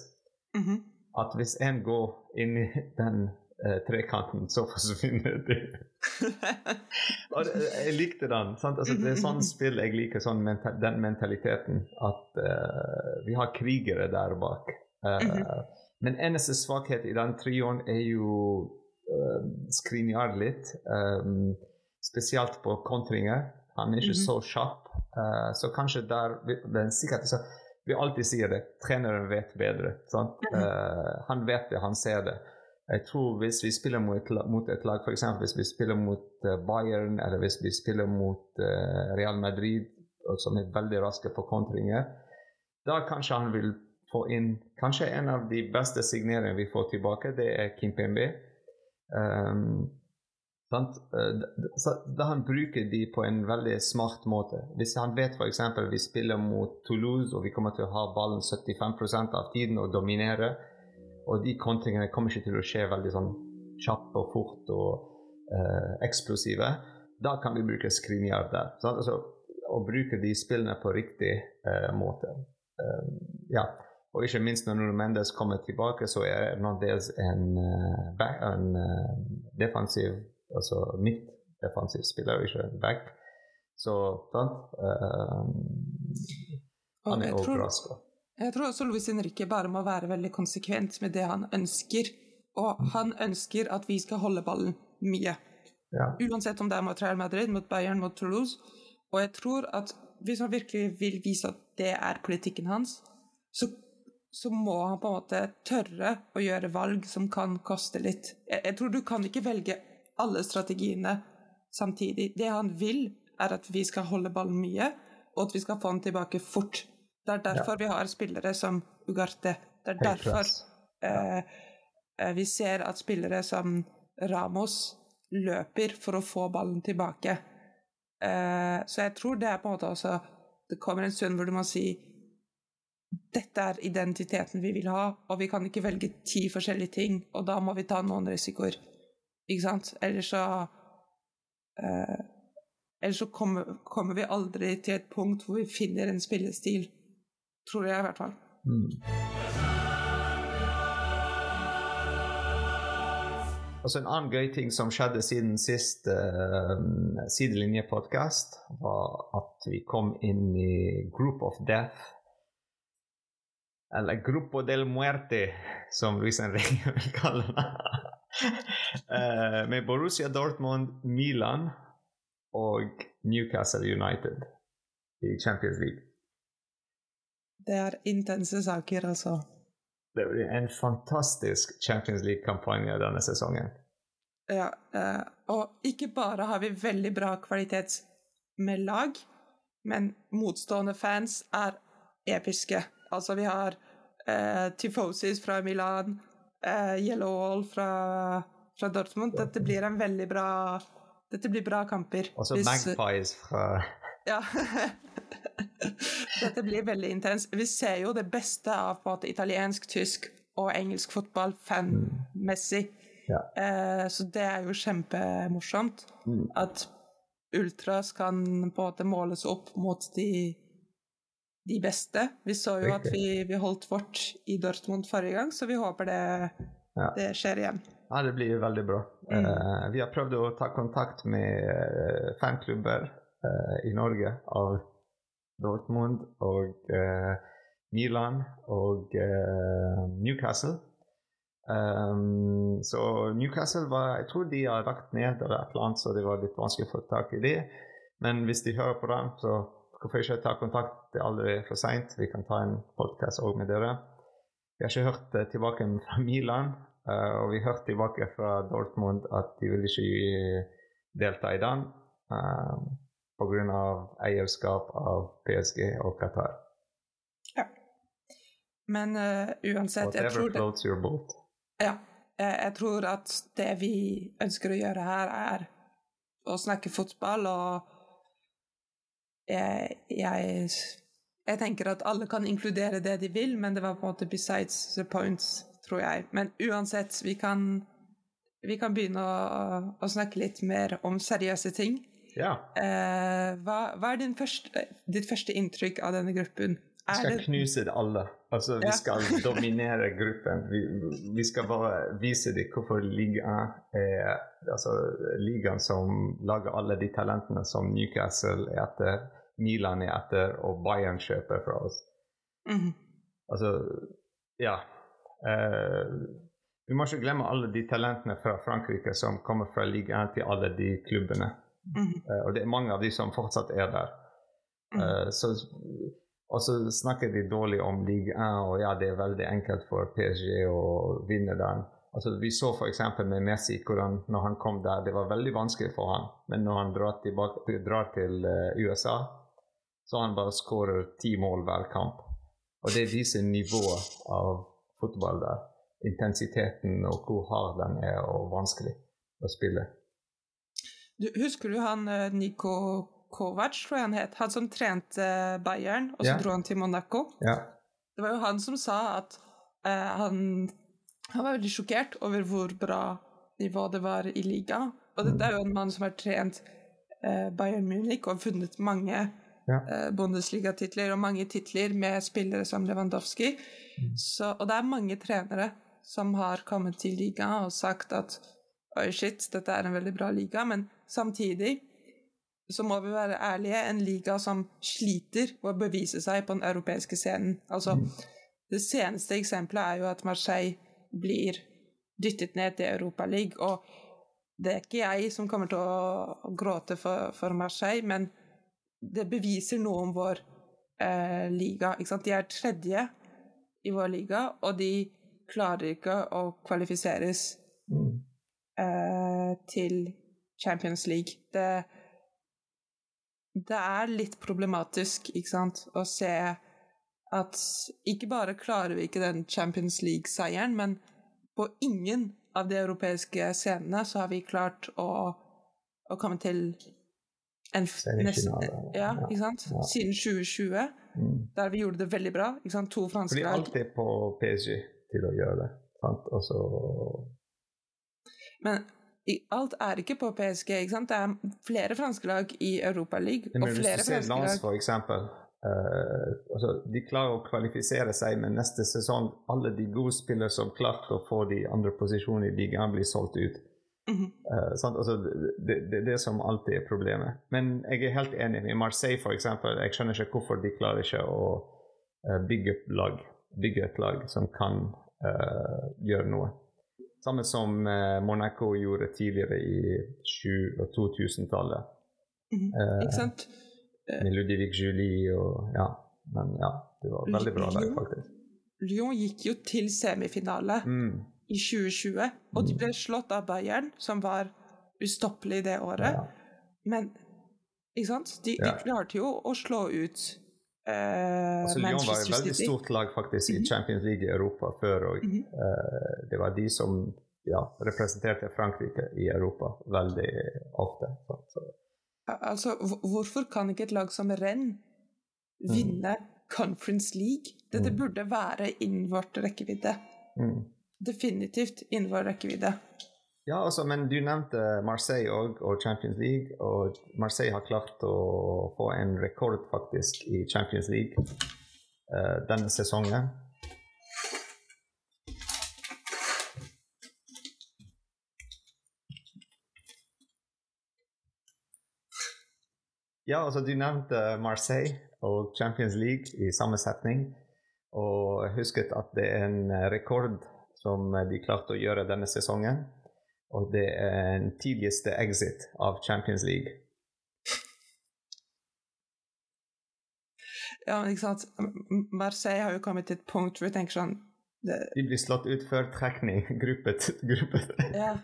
-hmm. At hvis en går inn i den eh, trekanten, så forsvinner de. Og det, jeg likte den. Sant? Altså, det er sånn spill jeg liker, sånn menta den mentaliteten. At eh, vi har krigere der bak. Eh, Mhm. Men eneste svakhet i den trioen er jo uh, Skriniar litt. Um, spesielt på kontringer. Han er ikke Mhm. så kjapp. Uh, så kanskje der Men sikkert så, Vi alltid sier det. Treneren vet bedre. Sant? Mhm. Eh, han vet det, han ser det. Jeg tror hvis vi spiller mot mot et lag, f.eks. hvis vi spiller mot eh, Bayern eller hvis vi spiller mot eh, Real Madrid, som er veldig raske på kontringer, da kanskje han vil få inn Kanskje en av de beste signeringene vi får tilbake, det er Kimpembe. Um? Eh, da han bruker de på en veldig smart måte. Hvis han vet f.eks. vi spiller mot Toulouse og vi kommer til å ha ballen 75% av tiden og dominere, og de kontringene kommer ikke til å skje veldig sånn kjapt og fort og eh, eksplosive, da kan vi bruke Skriniar der. Sant? Altså, å bruke de spillene på riktig eh, måte. Um, ja. Og ikke minst når Nuno Mendes kommer tilbake, så er Hernandez en, uh, back, en uh, defensiv altså midt defensiv spiller, ikke en back. Så sant? Um, han er overraska. Jeg tror også Luis Henrique bare må være veldig konsekvent med det han ønsker. Og han ønsker at vi skal holde ballen mye. Ja. Uansett om det er mot Real Madrid, mot Bayern, mot Toulouse. Og jeg tror at hvis han virkelig vil vise at det er politikken hans, så, så må han på en måte tørre å gjøre valg som kan koste litt. Jeg, jeg tror du kan ikke velge alle strategiene samtidig. Det han vil, er at vi skal holde ballen mye, og at vi skal få den tilbake fort. Det er derfor vi har spillere som Ugarte. Det er derfor eh, eh, vi ser at spillere som Ramos løper for å få ballen tilbake. Eh, så jeg tror det er på en måte også Det kommer en stund hvor du må si dette er identiteten vi vil ha, og vi kan ikke velge ti forskjellige ting, og da må vi ta noen risikoer. Ikke sant? Ellers så eh, Ellers så kommer, kommer vi aldri til et punkt hvor vi finner en spillestil. Tror jeg, i hvert fall. Mm. Altså En annen gøy ting som skjedde siden sist uh, sidelinjepodkast, var at vi kom inn i Group of Death. Eller Grupo del Muerte, som Luis Enrique vil kalle det. Eh, med Borussia Dortmund, Milan og Newcastle United i Champions League. Det er intense saker, altså. Det blir en fantastisk Champions League-kampanje denne sesongen. Ja, eh, og ikke bare har vi veldig bra kvalitet med lag, men motstående fans er episke. Altså, vi har eh, Tifosis fra Milan, eh, Yellow Wall fra, fra Dortmund. Dette blir en veldig bra Dette blir bra kamper. Og så Magpies fra Ja. Dette blir veldig intenst. Vi ser jo det beste av på en måte italiensk, tysk og engelsk fotball fanmessig. Ja. Eh, så det er jo kjempemorsomt Mm. at ultras kan på en måte måles opp mot de, de beste. Vi så jo at vi, vi holdt vårt i Dortmund forrige gang, så vi håper det, Ja. det skjer igjen. Ja, det blir veldig bra. Mm. Uh, vi har prøvd å ta kontakt med eh, fanklubber uh, i Norge av Dortmund og uh, Milan og eh, Newcastle. Um, så Newcastle var Jeg tror de har lagt ned eller et eller annet, så det var litt vanskelig å få tak i det. Men hvis de hører på den, så hvorfor ikke ta kontakt? Det er aldri for seint. Vi kan ta en podkast òg med dere. Vi har ikke hørt uh, tilbake fra Milan, uh, og vi hørte tilbake fra Dortmund at de vil ikke delta i den uh, pga. eierskap av PSG og Qatar. Ja. Men uh, uansett Whatever jeg tror det, floats your boat. Ja. Jeg, jeg tror at det vi ønsker å gjøre her, er å snakke fotball, og jeg, jeg Jeg tenker at alle kan inkludere det de vil, men det var på en måte besides the points, tror jeg. Men uansett, vi kan, vi kan begynne å, å snakke litt mer om seriøse ting. Ja. Eh, hva, hva er din første, ditt første inntrykk av denne gruppen? Vi skal det, knuse alle. Altså, vi Ja. skal dominere gruppen. Vi, vi skal bare vise dem hvorfor ligaen er altså, ligaen som lager alle de talentene som Newcastle er etter, Milan er etter, og Bayern kjøper fra oss. Mhm. Altså, ja. Uh, vi må ikke glemme alle de talentene fra Frankrike som kommer fra ligaen til alle de klubbene. Mm. Uh, og det er mange av de som fortsatt er der. Uh, så, og så snakker de dårlig om Ligue 1, og ja, det er veldig enkelt for PSG å vinne den. Altså, vi så f.eks. med Messi hvordan når han kom der, det var veldig vanskelig for han. Men når han drar, tilbake, drar til uh, USA, så han bare skårer ti mål hver kamp. Og det viser nivået av fotball der. Intensiteten og hvor hard den er og vanskelig å spille. Du, husker du han eh, Niko Kovac, tror jeg han het? Han som trente eh, Bayern, og så yeah. dro han til Monaco. Yeah. Det var jo han som sa at eh, han, han var veldig sjokkert over hvor bra nivå det var i liga. Og dette er jo en mann som har trent eh, Bayern Munich og funnet mange Ja. eh, Bundesliga-titler og mange titler med spillere som Lewandowski. Så, og det er mange trenere som har kommet til ligaen og sagt at oi, shit, dette er en veldig bra liga, men samtidig så må vi være ærlige, en liga som sliter å bevise seg på den europeiske scenen. Altså, det seneste eksempelet er jo at Marseille blir dyttet ned til Europaligaen, og det er ikke jeg som kommer til å gråte for, for Marseille, men det beviser noe om vår eh, liga. De er tredje i vår liga, og de klarer ikke å kvalifiseres Mm. eh, til Champions League. Det, det er litt problematisk, ikke sant, å se at ikke bare klarer vi ikke den Champions League-seieren, men på ingen av de europeiske scenene så har vi klart å, å komme til en f- nesten- Ja, ikke sant? ja. Siden 2020, Mm. der vi gjorde det veldig bra. Ikke sant? To franske lag. Fordi alt er på PSG til å gjøre det. Sant? Og så Men i- alt er ikke på PSG. ikke sant? Det er flere franske lag i Europaligaen. Men Og flere franske lag lag for eksempel uh, altså, De klarer å kvalifisere seg, men neste sesong alle de gode spillere som klarte å få de andre posisjonene i ligaen, blir solgt ut. Eh, sant? Altså, det, det det som alltid er problemet. Men jeg er helt enig med Marseille, eksempel. Jeg skjønner ikke hvorfor de klarer ikke å eh, bygge, et lag, bygge et lag som kan uh, gjøre noe. Samme som uh, Monaco gjorde tidligere i 2000-tallet. Mhm. Eh, Ikke sant? med Ludvig Julie og ja. Men ja, det var veldig bra lag, faktisk. Lyon gikk jo til semifinale Mm, i 2020, og de ble slått av Bayern, som var ustoppelig det året. Men ikke sant? De, de klarte jo å slå ut eh, Altså, Lyon var et veldig stort lag faktisk i Champions League i Europa før, og Mhm. eh, det var de som ja, representerte Frankrike i Europa veldig ofte. Så, så. Altså, hvorfor kan ikke et lag som Rennes vinne Conference League? Dette Mm. burde være innen vårt rekkevidde. Mm. Definitivt innenfor rekkevidde. Ja, altså, men du nevnte Marseille og, og Champions League, og Marseille har klart å få en rekord faktisk i Champions League uh, denne sesongen. Ja, altså du nevnte Marseille og Champions League i samme setning, og husket at det er en rekord som de klarte å gjøre denne sesongen. Og det er en tidligste exit av Champions League. Ja, men ikke sant? Marseille har jo kommet til et punkt hvor vi tenker sånn det, De blir slått ut før trekning, gruppet. gruppet. ja.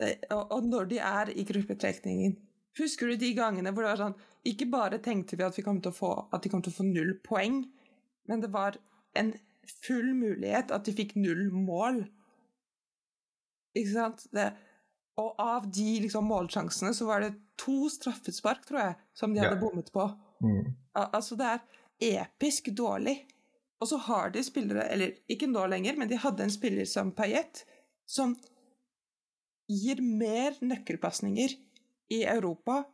Og, og når de er i gruppetrekningen Husker du de gangene hvor det var sånn Ikke bare tenkte vi at, vi kom til å få, at de kom til å få null poeng, men det var en full mulighet at de fikk null mål. Ikke sant? Det, og av de liksom, målsjansene så var det to straffespark, tror jeg, som de hadde Ja. bommet på. Mm. Al altså, det er episk dårlig. Og så har de spillere, eller ikke nå lenger, men de hadde en spiller som Payet, som gir mer nøkkelpasninger i Europa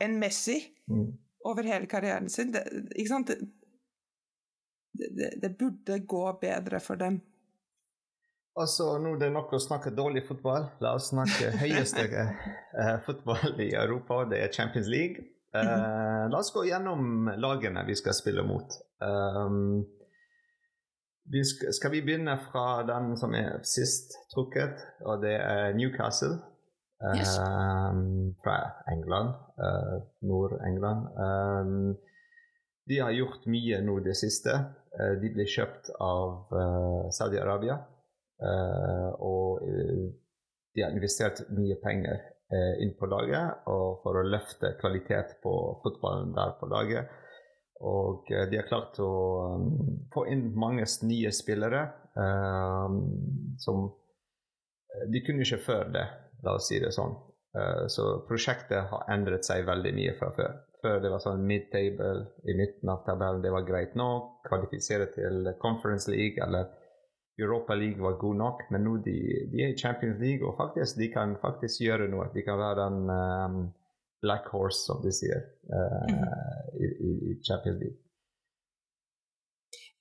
enn Messi Mm. over hele karrieren sin. Det, ikke sant? Det, det, det burde gå bedre for dem. Altså, nå det er nok å snakke dårlig fotball. La oss snakke høyeste uh, fotball i Europa, og det er Champions League. Eh, La oss gå gjennom lagene vi skal spille mot. Um, vi skal, skal vi begynne fra den som er sist trukket, og det er Newcastle. Yes. Fra England. eh, Nord-England. Um, de har gjort mye nå det siste. Eh, de ble kjøpt av eh, Saudi-Arabia. Eh, og de har investert mye penger inn på laget for å løfte kvalitet på fotballen der på laget. Og de har klart å få inn mange nye spillere som De kunne ikke før det, la oss si det sånn. Så prosjektet har endret seg veldig mye fra før. Før det var sånn mid-table i midten av tabellen, det var greit nok. Kvalifisere til Conference League eller Europa League var god nok, men nå de, de er i Champions League, og faktisk, de kan faktisk gjøre noe. De kan være en um, black horse, som de sier, uh, i, i, i Champions League.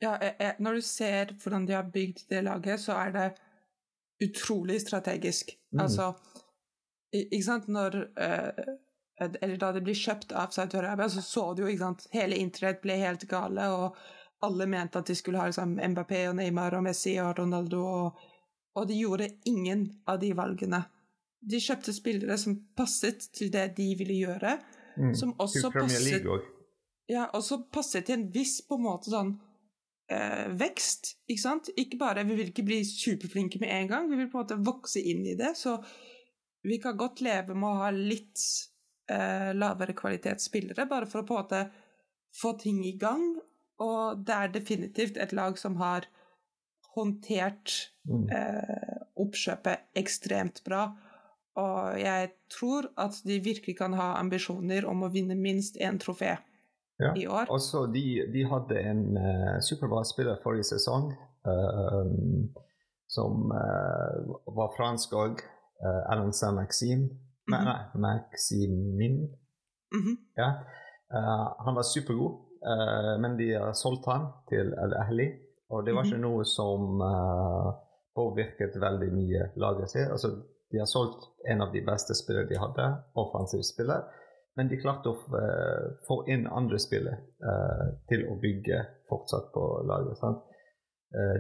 Ja, jeg, jeg, når du ser hvordan de har bygd det laget, så er det utrolig strategisk. Mm. Altså Ikke sant, når eh, Eller da det ble kjøpt av Saudi-Arabia, så så du jo, ikke sant Hele internett ble helt gale, og alle mente at de skulle ha liksom Mbappé og Neymar og Messi og Ronaldo, og, og de gjorde ingen av de valgene. De kjøpte spillere som passet til det de ville gjøre, Mm. som også passet ja, og så passet til en viss på en måte sånn eh, vekst, ikke sant? Ikke bare vi vil ikke bli superflinke med en gang, vi vil på en måte vokse inn i det, så vi kan godt leve med å ha litt eh, lavere kvalitetsspillere, bare for å på en måte få ting i gang, og det er definitivt et lag som har håndtert Mm. eh, oppkjøpet ekstremt bra. Og jeg tror at de virkelig kan ha ambisjoner om å vinne minst én trofé Ja. i år. Også de, de hadde en uh, superbra spiller forrige sesong, eh, som uh, var fransk òg. Uh, Alan Saint-Maxime. Nei, Mhm. nei, Maximin. Mhm. Ja. Uh, han var supergod, uh, men de har solgt han til Al Ahli. Og det var ikke noe som uh, påvirket veldig mye laget sitt. Altså, de har solgt en av de beste spillere de hadde, offensiv spiller. Men de klarte å få inn andre spillere eh, til å bygge fortsatt på laget. Sant?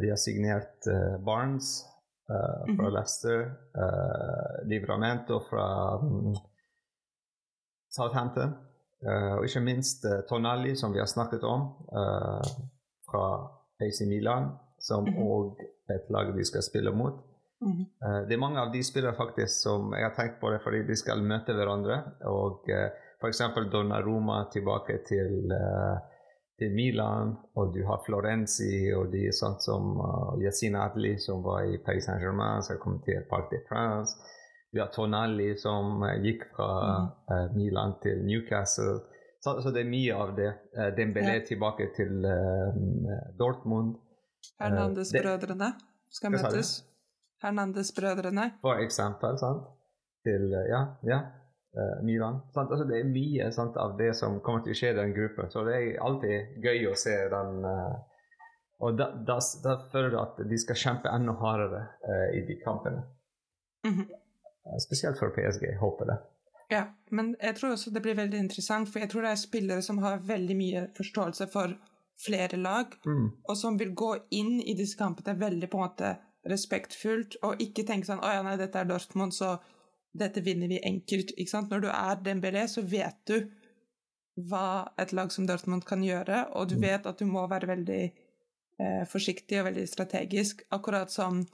De har signert Barnes eh, fra -hmm. Leicester, uh, Livramento fra um, Southampton. Eh, og ikke minst eh, Tonali, som vi har snakket om, eh, fra AC Milan, som òg mm -hmm. et lag vi skal spille mot. Mhm. Eh, det er mange av de spillere faktisk som jeg har tenkt på det fordi de skal møte hverandre. Og uh, f.eks. Donnaroma tilbake til, eh, til Milan, og du har Florenzi og de sånt som uh, Yasin Adli, som var i Paris Saint-Germain, som kom til Parc de France. Du har Tonali, som uh, gikk fra uh, Milan til Newcastle. Så, så det er mye av det. Uh, Dembélé Ja. tilbake til eh, Dortmund. det- Hernandez-brødrene skal møtes. Hernandez-brødrene. for eksempel. Sant? Til eh, ja, ja, eh, Milan. Sant? Altså, det er mye sant, av det som kommer til å skje i den gruppen. Så det er alltid gøy å se den Uh, Og da, da, da føler du at de skal kjempe enda hardere uh, i de kampene. Mm -hmm. Spesielt for PSG. Håper det. Ja, men jeg tror også det blir veldig interessant, for jeg tror det er spillere som har veldig mye forståelse for flere lag, Mm. og som vil gå inn i disse kampene veldig på en måte respektfullt, og ikke tenke sånn 'Å ja, nei, dette er Dortmund, så dette vinner vi enkelt'. Ikke sant? Når du er Dembélé, så vet du hva et lag som Dortmund kan gjøre, og du Mm. vet at du må være veldig eh, forsiktig og veldig strategisk. Akkurat som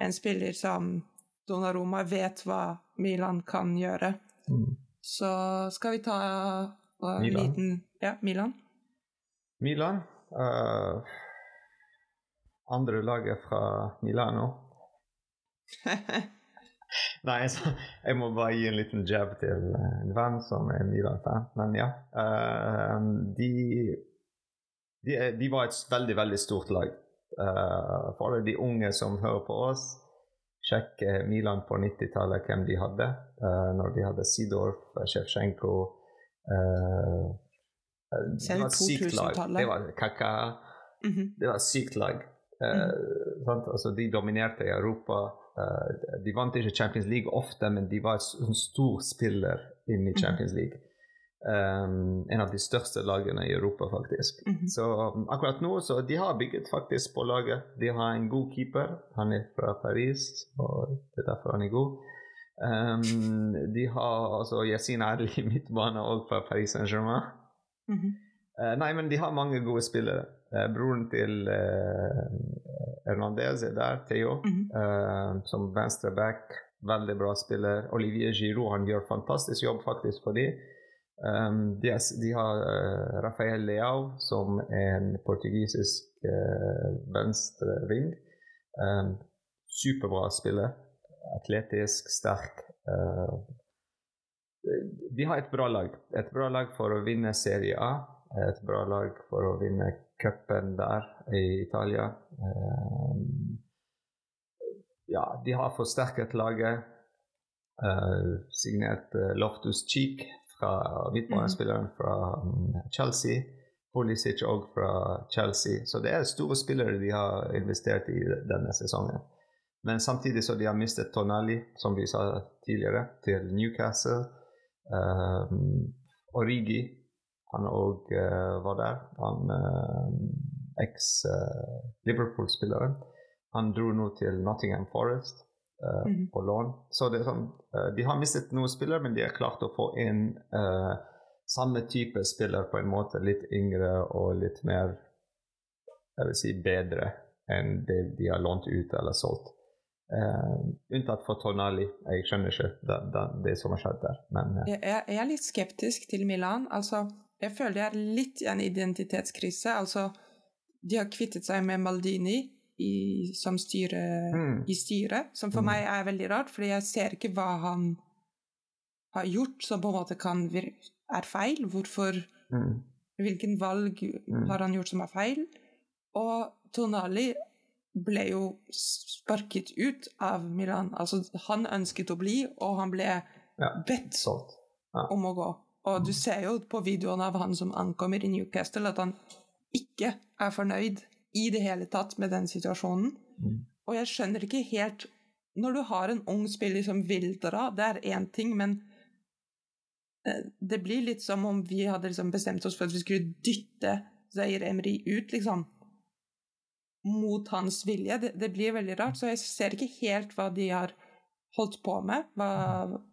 en spiller som Donnaroma vet hva Milan kan gjøre. Mm. Så skal vi ta uh, en Milan. liten Ja, Milan. Milan Uh, Andre laget fra Milano. Nei, så, jeg må bare gi en liten jab til eh, en venn som er Milan-fan. Men ja. eh, de, de, de var et veldig, veldig stort lag. Uh, for alle de unge som hører på oss, sjekk Milan på 90-tallet, hvem de hadde. Uh, når de hadde Sidorf, Sjevtsjenko uh, Det var et sykt lag. 2000-tallet. Det var Kaka. Mhm. Det var et sykt lag. Eh, sant? altså, de dominerte i Europa. Eh, de vant ikke Champions League ofte, men de var en stor spiller inn i Champions League. Um, en av de største lagene i Europa, faktisk. Mhm. Så um, akkurat nå så de har bygget faktisk på laget. De har en god keeper. Han er fra Paris, og det er derfor han er god. Um, de har altså Yasin Adli i midtbane og fra Paris Saint-Germain. Mhm. uh, nei, men de har mange gode spillere. Eh, broren til eh, Hernandez er der, Theo, Mhm. eh, som venstreback. Veldig bra spiller. Olivier Giroud han gjør fantastisk jobb faktisk for dem. Um, de, de har uh, Rafael Leao, som er en portugisisk uh, venstreving. Um, superbra spiller. Atletisk, sterk. Uh, de har et bra lag. Et bra lag for å vinne Serie A. Et bra lag for å vinne cupen der i Italia. Eh, ja, de har forsterket laget. Eh, signert eh, Loftus Cheek fra midtbanespilleren fra mm, Chelsea. Pulisic òg fra Chelsea. Så det er store spillere de har investert i denne sesongen. Men samtidig så de har mistet Tonali, som vi sa tidligere, til Newcastle. Um, Origi, han òg var der. Han uh, eks-Liverpool-spilleren. han dro nå til Nottingham Forest uh, Mhm. på lån. Så det sånn, uh, de har mistet noen spillere, men de har klart å få inn uh, samme type spiller på en måte. Litt yngre og litt mer jeg vil si bedre enn det de har lånt ut eller solgt. Unntatt for Tonali. Jeg skjønner ikke det, det, det som har skjedd der. Men jeg jeg er litt skeptisk til Milan. Altså, jeg føler det er litt en identitetskrise. Altså, de har kvittet seg med Maldini i, som styre, Mm. i styret, som for Mm. meg er veldig rart, fordi jeg ser ikke hva han har gjort som på en måte kan er feil. Hvorfor mm, Hvilken valg Mm. har han gjort som er feil? Og Tonali ble jo sparket ut av Milan. Altså, han ønsket å bli, og han ble Ja. bedt ja. om å gå. Og du ser jo på videoen av han som ankommer i Newcastle, at han ikke er fornøyd i det hele tatt med den situasjonen. Mm. Og jeg skjønner ikke helt Når du har en ung spiller som vil dra, det er én ting, men eh, det blir litt som om vi hadde liksom bestemt oss for at vi skulle dytte Zair Emry ut, liksom. Mot hans vilje. Det, det blir veldig rart, så jeg ser ikke helt hva de har holdt på med. Hva,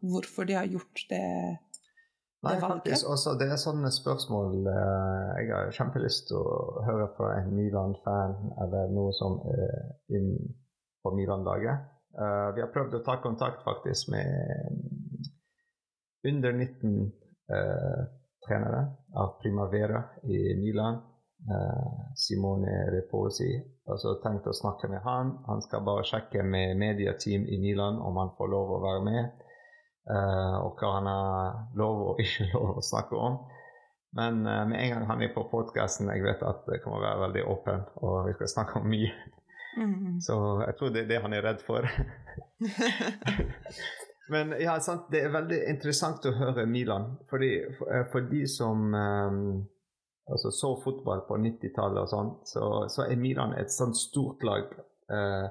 hvorfor de har gjort det, Nei, det faktisk også, det er sånne spørsmål eh, jeg har kjempelyst til å høre fra en Milan-fan eller noe som er inn på Milan-laget. Uh, vi har prøvd å ta kontakt faktisk med mm, under 19 uh, trenere av Primavera i Milan. Uh, Simone Reposi. Altså tenkt å snakke med han. Han skal bare sjekke med mediateam i Milan om han får lov å være med. Eh, og hva han har lov og ikke lov å snakke om. Men eh, med en gang han er på podkasten, jeg vet at det kommer å være veldig åpen, og vi skal snakke om mye. Mm. Så jeg tror det er det han er redd for. Men ja, sant, det er veldig interessant å høre Milan. Fordi, for, eh, for de som um, altså så fotball på 90-tallet og sånn, så, så er Milan et sånt stort lag. Uh,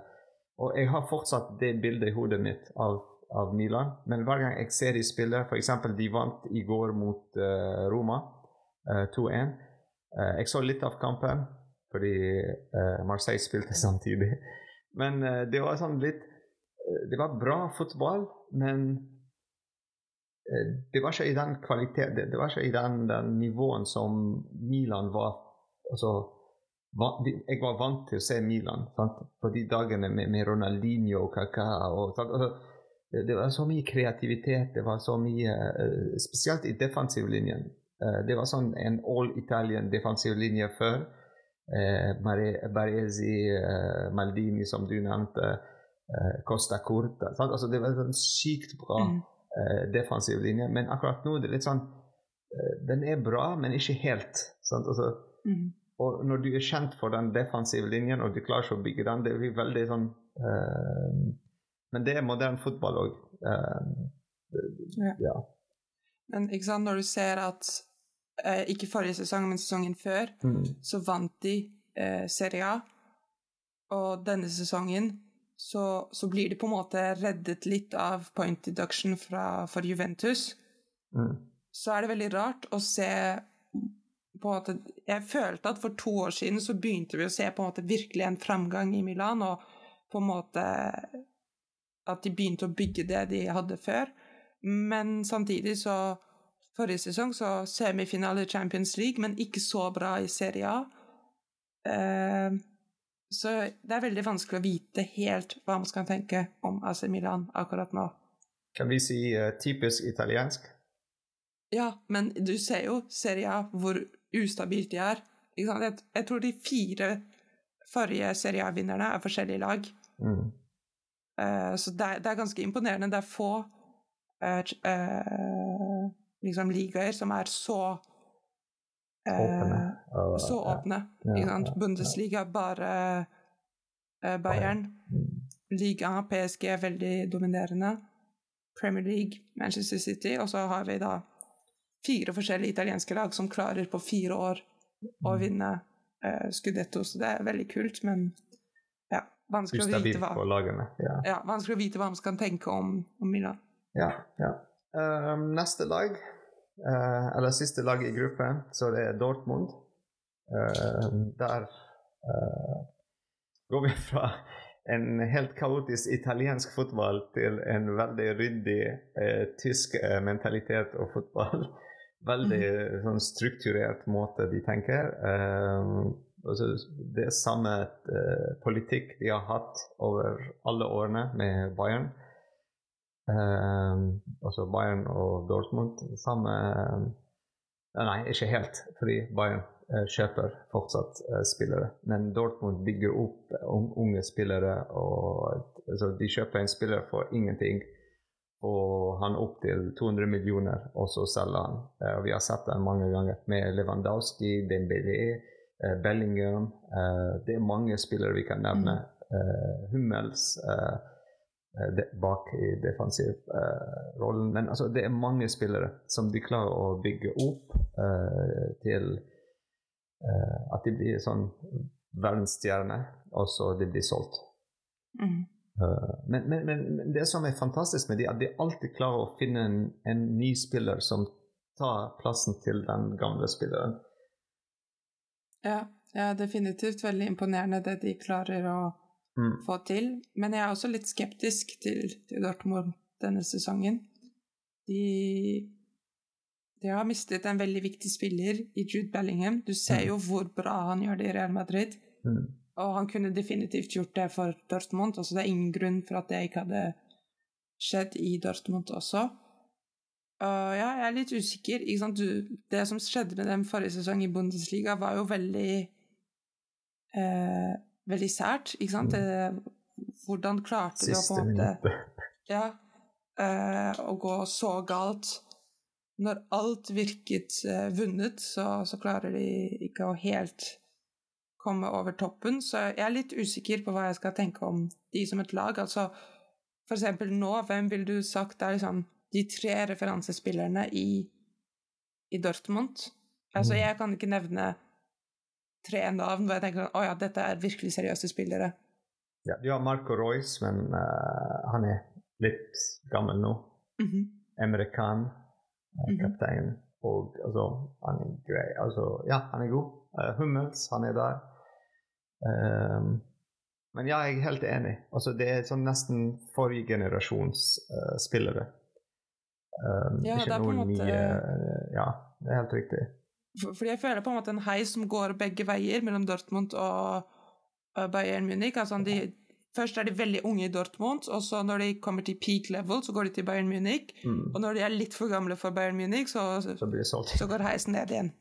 og jeg har fortsatt det bildet i hodet mitt av, av Milan. Men hver gang jeg ser de spiller, f.eks. de vant i går mot uh, Roma uh, 2-1. Uh, jeg så litt av kampen fordi eh, Marseille spilte samtidig. Men eh, det var sånn litt Det var bra fotball, men det var ikke i den kvalitet Det, var ikke i den, den nivåen som Milan var altså, Jeg var vant til å se Milan sant? på de dagene med, med Ronaldinho og Kaka. Og, sant? Det, var så mye kreativitet, det var så mye eh, Spesielt i defensivlinjen. Eh, det var sånn en all Italian defensiv linje før. Eh, Baresi, Maldini, som du nevnte. Costa Curta. Altså, det var en sånn sykt bra Mm. defensiv linje. Men akkurat nå er det litt sånn Den er bra, men ikke helt. Sant? Altså, Mm. og når du er kjent for den defensive linjen, og du klarer ikke å bygge den, det blir veldig sånn eh, Men det er moderne fotball òg. Ja. ja. Men ikke sant, når du ser at uh, ikke forrige sesong, men sesongen før, Mm. så vant de uh, Serie A. Og denne sesongen så, så blir de på en måte reddet litt av point deduction fra, for Juventus. Mm. Så er det veldig rart å se på en måte, Jeg følte at for to år siden så begynte vi å se på en måte virkelig en framgang i Milan, og på en måte at de begynte å bygge det de hadde før. Men samtidig så Forrige sesong så semifinale i Champions League, men ikke så bra i Serie A. Uh, så det er veldig vanskelig å vite helt hva man skal tenke om AC Milan akkurat nå. Kan vi si uh, typisk italiensk? Ja, men du ser jo Serie A hvor ustabilt de er. Jeg, jeg tror de fire forrige Serie A-vinnerne er forskjellige lag. Mm. Eh, så det er, det er ganske imponerende. Det er få eh, eh, liksom ligaer som er så Åpne. Så åpne. Bundesliga bare Bayern. Ligaen Liga PSG er veldig dominerende. Premier League, Manchester City, og så har vi da fire forskjellige italienske lag som klarer på fire år å Mm. vinne eh, Scudetto, så det er veldig kult, men vanskelig å, vite hva. Ja. ja, vanskelig å vite hva man skal tenke om, om Milan. Ja, ja. Ehm, neste lag, uh, eller siste lag i gruppen, så det er Dortmund. Uh, der eh, går vi fra en helt kaotisk italiensk fotball til en veldig ryddig eh, tysk mentalitet og fotball. Veldig sånn strukturert måte de tenker. Ehm, altså, det er samme eh, politikk de har hatt over alle årene med Bayern. Ehm, altså Bayern og Dortmund. Samme eh, Nei, ikke helt, fordi Bayern kjøper fortsatt spillere. Men Dortmund bygger opp unge spillere, og altså, de kjøper en spiller for ingenting. Og han opp til 200 millioner, og så selger han. Vi har sett det mange ganger med Lewandowski, Dembélé, Bellingham. Eh, det er mange spillere vi kan nevne. Eh, Hummels. Eh, eh, bak i defensiv eh, rollen. Men altså, det er mange spillere som de klarer å bygge opp eh, til eh, at de blir sånn verdensstjerner, og så de blir solgt. Mm. Eh, men, men, men, det som er fantastisk med de, er at de alltid klarer å finne en, en ny spiller som tar plassen til den gamle spilleren. Ja, ja, definitivt veldig imponerende det de klarer å Mm. få til. Men jeg er også litt skeptisk til, til Dortmund denne sesongen. De, de har mistet en veldig viktig spiller i Jude Bellingham. Du ser Mm. jo hvor bra han gjør det i Real Madrid. Mm. Og han kunne definitivt gjort det for Dortmund. Altså det er ingen grunn for at det ikke hadde skjedd i Dortmund også. Og ja, jeg er litt usikker. Du, det som skjedde med dem forrige sesong i Bundesliga, var jo veldig eh, Veldig sært, ikke sant? Det, hvordan klarte de å på en måte ja, eh, å gå så galt. Når alt virket eh, vunnet, så, så klarer de ikke å helt komme over toppen. Så jeg er litt usikker på hva jeg skal tenke om de som et lag. Altså, for eksempel nå, hvem ville du sagt er liksom de tre referansespillerne i, i Dortmund? Altså, Mm. jeg kan ikke nevne tre navn hvor jeg tenker å ja, dette er virkelig seriøse spillere. Ja, du har Marco Royce, men uh, han er litt gammel nå. Mhm. Emre Khan, kaptein. Mm kaptein. Og altså, han er grei. Altså, ja, han er god. Uh, Hummels, han er der. Um, men ja, jeg er helt enig. Altså, det er sånn nesten forrige generasjons uh, spillere. Ehm, Ja, ikke det på en noen måte- nye Ja, det er helt riktig. Fordi jeg føler på en måte en heis som går begge veier mellom Dortmund og, Bayern Munich. Altså de, først er de veldig unge i Dortmund, og så når de kommer til peak level, så går de til Bayern Munich. Mm. Og når de er litt for gamle for Bayern Munich, så, Så så går heisen ned igjen.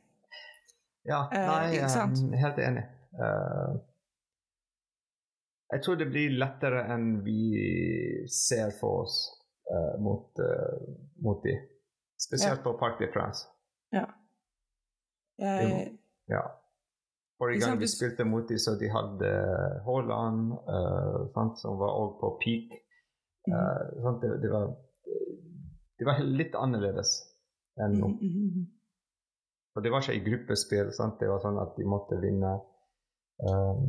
Ja, Eh, nei, jeg er helt enig. Uh, jeg tror det blir lettere enn vi ser for oss eh, mot, uh, mot de. Spesielt på Parc de France. Jeg, Ja. Forrige gang vi spilte mot de, så de hadde Haaland, uh, som var også på peak. Uh, mm. det, det, var, det var litt annerledes enn nå. Mm. mhm, mhm. For det var ikke i gruppespill. Sant? Det var sånn at de måtte vinne. Um,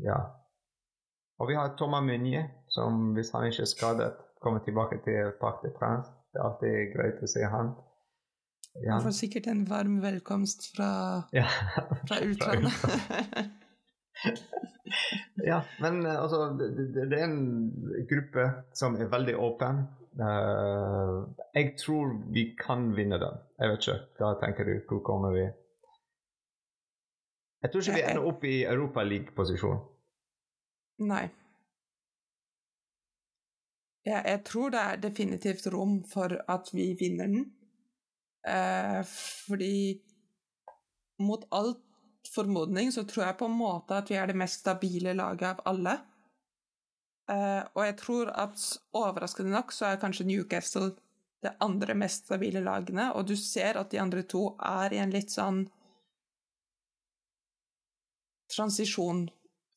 ja. Og vi har Thomas Munje, som hvis han ikke er skadet, kommer tilbake til Parc de France. Det er alltid greit å se han. Ja. Han får sikkert en varm velkomst fra, ja. fra utlandet. ja, men eh, altså det, det, det er en gruppe som er veldig åpen. Uh, jeg tror vi kan vinne den. Jeg vet ikke. Hva tenker du? Hvor kommer vi? Jeg tror ikke vi ender opp i Europaliga-posisjon. Nei. Ja, jeg tror det er definitivt rom for at vi vinner den. Eh, fordi mot all formodning så tror jeg på en måte at vi er det mest stabile laget av alle. Eh, og jeg tror at overraskende nok så er kanskje Newcastle det andre mest stabile lagene, og du ser at de andre to er i en litt sånn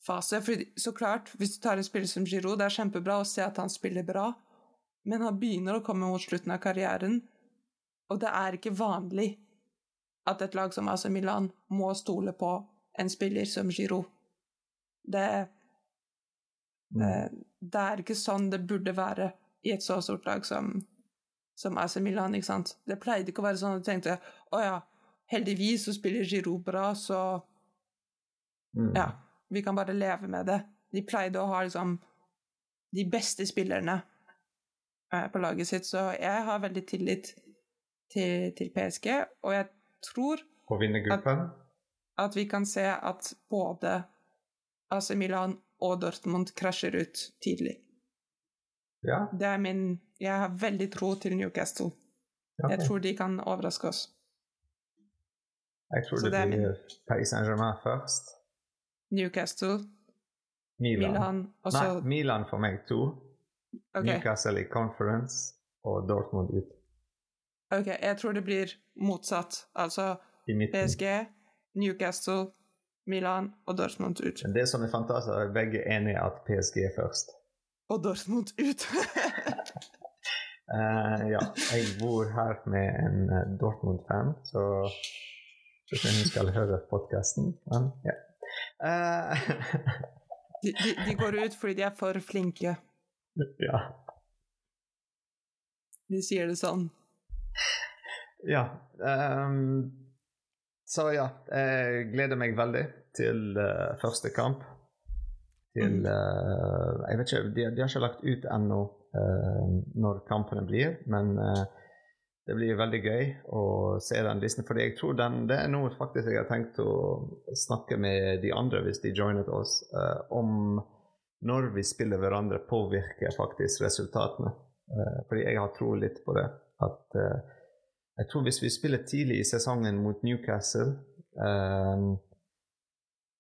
transisjonfase. For så klart, hvis du tar en spiller som Giroud, det er kjempebra å se at han spiller bra, men han begynner å komme mot slutten av karrieren, og det er ikke vanlig at et lag som AC Milan må stole på en spiller som Giroud. Det, det, det er ikke sånn det burde være i et så stort lag som, som AC Milan, ikke sant? Det pleide ikke å være sånn at du tenkte å ja, heldigvis så spiller Giroud bra, så Mm. ja, vi kan bare leve med det. De pleide å ha liksom de beste spillerne eh, på laget sitt, så jeg har veldig tillit til, til PSG, og jeg tror gruppen? at vi kan se at både AC Milan og Dortmund krasjer ut tidlig. Ja. Det er min Jeg har veldig tro til Newcastle. ja. Jeg tror de kan overraske oss. Jeg tror så det det blir min- Paris Saint-Germain først. Newcastle, Milan. Milan, også... Nei, Milan for meg to. Okay. Newcastle i conference og Dortmund ut ok, jeg tror det blir motsatt. Altså. PSG, Newcastle, Milan og Dortmund ut. Men det som er fantastisk, er at begge er enige at PSG er først. Og Dortmund ut! uh, ja, jeg bor her med en eh, Dortmund-fan, så hun skal høre podkasten Men ja. Eh, de, de, de går ut fordi de er for flinke. ja. De sier det sånn. Ja. Um, så ja, jeg gleder meg veldig til uh, første kamp. Til eh, Jeg vet ikke, de, de har ikke lagt ut ennå uh, når kampene blir, men eh, det blir veldig gøy å se den listen. For jeg tror den, det er noe faktisk jeg har tenkt å snakke med de andre, hvis de joinet oss, uh, om når vi spiller hverandre, påvirker faktisk resultatene. Uh, fordi jeg har tro litt på det. At uh, jeg tror hvis vi spiller tidlig i sesongen mot Newcastle,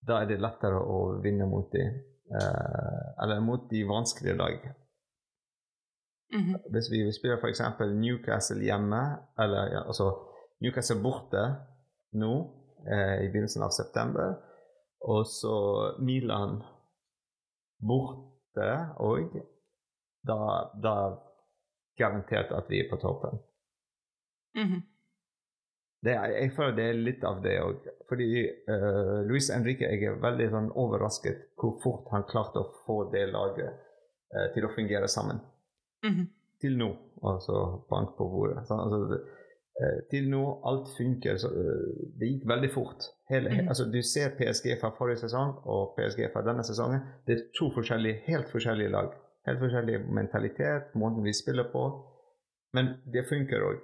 da er det lettere å vinne mot de. eller mot de vanskelige lag. Mhm. Hvis vi spiller f.eks. Newcastle hjemme, eller ja, altså Newcastle borte nå eh, i begynnelsen av september, og så Milan borte òg, da, da garantert at vi er på toppen. Mhm. Det er, jeg føler det er litt av det òg. Fordi uh, Luis Henrique jeg er veldig sånn, overrasket hvor fort han klarte å få det laget uh, til å fungere sammen. Mhm. Til nå, altså bank på bordet. Så, altså, eh, til nå, alt funker. Så, eh, det gikk veldig fort. Hele, Mhm. altså, du ser PSG fra forrige sesong og PSG fra denne sesongen. Det er to forskjellige, helt forskjellige lag. Helt forskjellig mentalitet, måten vi spiller på. Men det funker òg.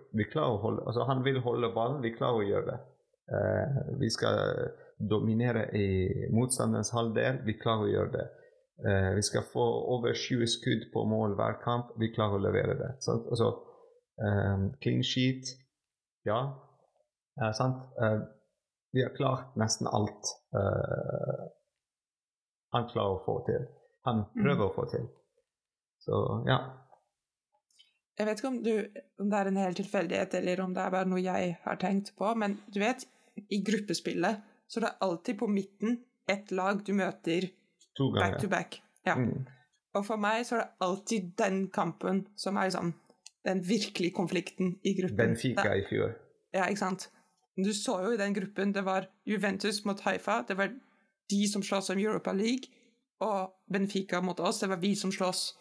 Altså Han vil holde ballen, vi klarer å gjøre det. Uh, vi skal dominere i motstanderens halvdel. Vi klarer å gjøre det. Eh, vi skal få over 20 skudd på mål hver kamp. Vi klarer å levere det. Sant? Altså, eh, clean sheet Ja, eh, sant? Vi har klart nesten alt eh, han klarer å få til. Han prøver å få til. Så ja. Jeg vet ikke om, du, om det er en hel tilfeldighet, eller om det er bare noe jeg har tenkt på, men du vet, i gruppespillet så det er alltid på midten ett lag du møter To ganger. back to back. Ja. Mm. Og for meg så er det alltid den kampen som er liksom den virkelige konflikten i gruppen. Benfica i fjor. Ja, ikke sant? Du så jo i den gruppen, det var Juventus mot Haifa, det var de som slåss om Europa League, og Benfica mot oss, det var vi som slåss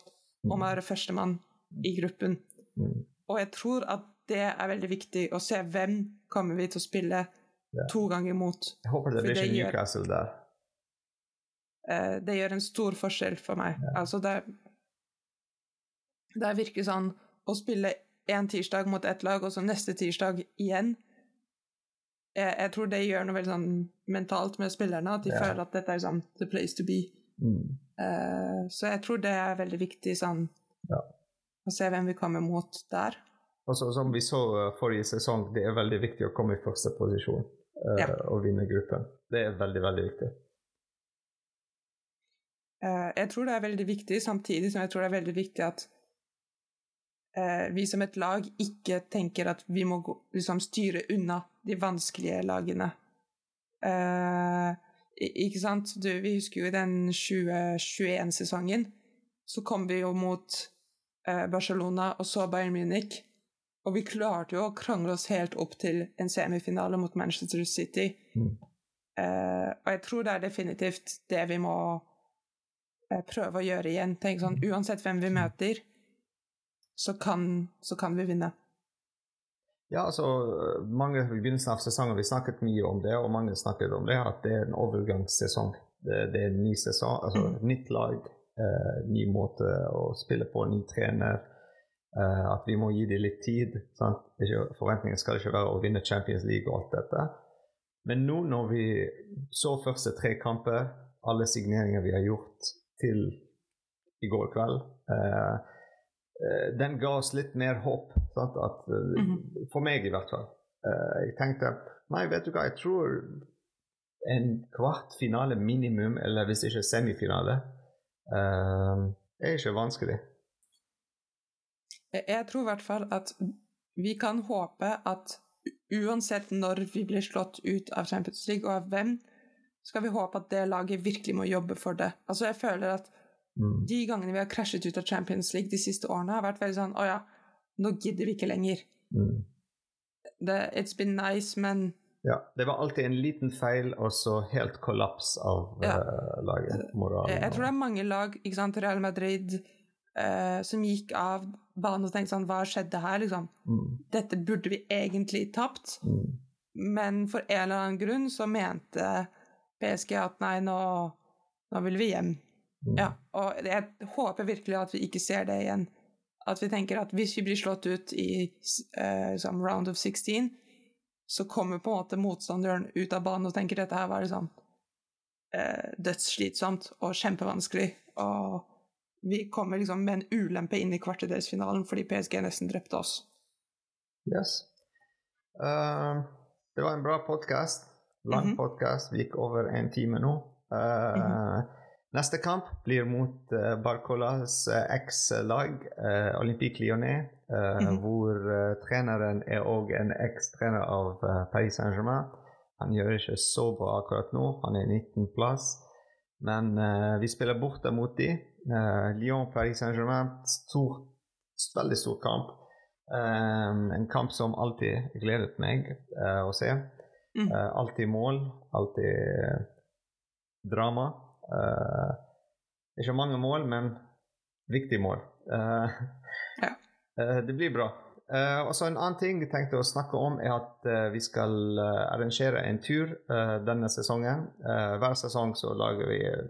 om å være førstemann i gruppen. Mm. Og jeg tror at det er veldig viktig å se hvem kommer vi til å spille Ja. to ganger mot. Jeg håper det blir ikke Newcastle der. Eh, det gjør en stor forskjell for meg. Altså det, det virker sånn å spille en tirsdag mot ett lag, og så neste tirsdag igjen. Jeg, jeg tror det gjør noe veldig sånn mentalt med spillerne, at de Ja. føler at dette er sånn the place to be. Mm. Eh, så jeg tror det er veldig viktig sånn Ja. å se hvem vi kommer mot der. Og som vi så uh, forrige sesong, det er veldig viktig å komme i første posisjon Ja. og vinne gruppen. Det er veldig, veldig viktig. Eh, jeg tror det er veldig viktig, samtidig som jeg tror det er veldig viktig at eh, vi som et lag ikke tenker at vi må liksom styre unna de vanskelige lagene. Uh, ikke sant? Du, vi husker jo i den 2021-sesongen, så kom vi jo mot uh, Barcelona og så Bayern Munich. Og vi klarte jo å krangle oss helt opp til en semifinale mot Manchester City. Mm. Uh, og jeg tror det er definitivt det vi må prøve å gjøre igjen. Tenk sånn, Uansett hvem vi møter, så kan, så kan vi vinne. Ja, altså, mange I begynnelsen av sesongen vi snakket mye om det, og mange snakket om det, at det er en overgangssesong. Det, det er en ny sesong, altså Mm. nytt lag, eh, ny måte å spille på, ny trener. eh, at vi må gi dem litt tid. Sant? Forventningen skal ikke være å vinne Champions League og alt dette. Men nå når vi så første tre kamper, alle signeringer vi har gjort til i går kveld eh, eh, Den ga oss litt mer håp. At, eh, Mhm. For meg, i hvert fall. Jeg tenkte Nei, vet du hva, jeg tror en kvartfinale minimum, eller hvis ikke semifinale, er ikke vanskelig. Jeg tror i hvert fall at vi kan håpe at uansett når vi blir slått ut av Champions League, og av hvem, skal vi håpe at det laget virkelig må jobbe for det. Altså, jeg føler at Mm. de gangene vi har krasjet ut av Champions League de siste årene, har vært veldig sånn Å ja, nå gidder vi ikke lenger. Mm. Det, it's been nice, men Ja, det var alltid en liten feil, og så helt kollaps av Ja. uh, laget. Moralen. jeg, jeg tror det er mange lag, ikke sant, Real Madrid, uh, som gikk av banen og tenkte sånn Hva skjedde her, liksom? mm. Dette burde vi egentlig tapt. Mm. Men for en eller annen grunn så mente PSG at nei, nå, nå vil vi hjem. Mm. Ja, og jeg håper virkelig at vi ikke ser det igjen. At vi tenker at hvis vi blir slått ut i uh, round of 16, så kommer på en måte motstanderen ut av banen og tenker dette her var liksom uh, dødsslitsomt og kjempevanskelig. Og vi kommer liksom med en ulempe inn i kvartedelsfinalen fordi PSG nesten drepte oss. Yes. Uh, det var en bra podkast. Lang podkast. podcast. Vi gikk over en time nå. Eh, Mhm. Neste kamp blir mot uh, Barcolas uh, eks-lag, uh, Olympique Lyonnais, uh, mm -hmm. hvor eh, treneren er òg en eks-trener av eh, Paris Saint-Germain. Han gjør ikke så bra akkurat nå, han er 19.-plass. Men eh, vi spiller borte mot dem. Eh, Lyon-Paris Saint-Germain, stor, veldig stor kamp. Eh, en kamp som alltid gledet meg eh, å se. Mm. Eh, alltid mål, alltid drama. Eh, ikke mange mål, men viktige mål. Eh, Ja. eh, det blir bra. Uh, og så En annen ting jeg tenkte å snakke om, er at uh, vi skal uh, arrangere en tur eh, denne sesongen. Eh, hver sesong så lager vi eh,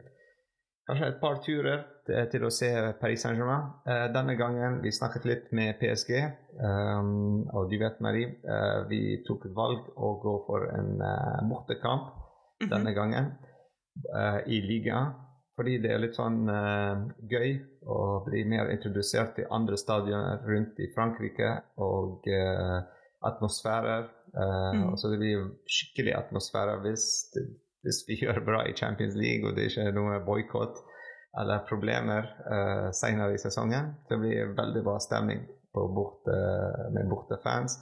kanskje et par turer eh, til å se Paris Saint-Germain. Eh, denne gangen vi snakket litt med PSG, um, og du vet, Marie, uh, vi tok et valg å gå for en uh, bortekamp mm -hmm. denne gangen uh, i ligaen. Fordi det er litt sånn gøy å bli mer introdusert til andre stadioner rundt i Frankrike og atmosfærer. Mm. Så det blir skikkelig atmosfære hvis, hvis vi gjør bra i Champions League og det ikke er noe boikott eller problemer uh, senere i sesongen. Det blir veldig bra stemning borte, med bortefans.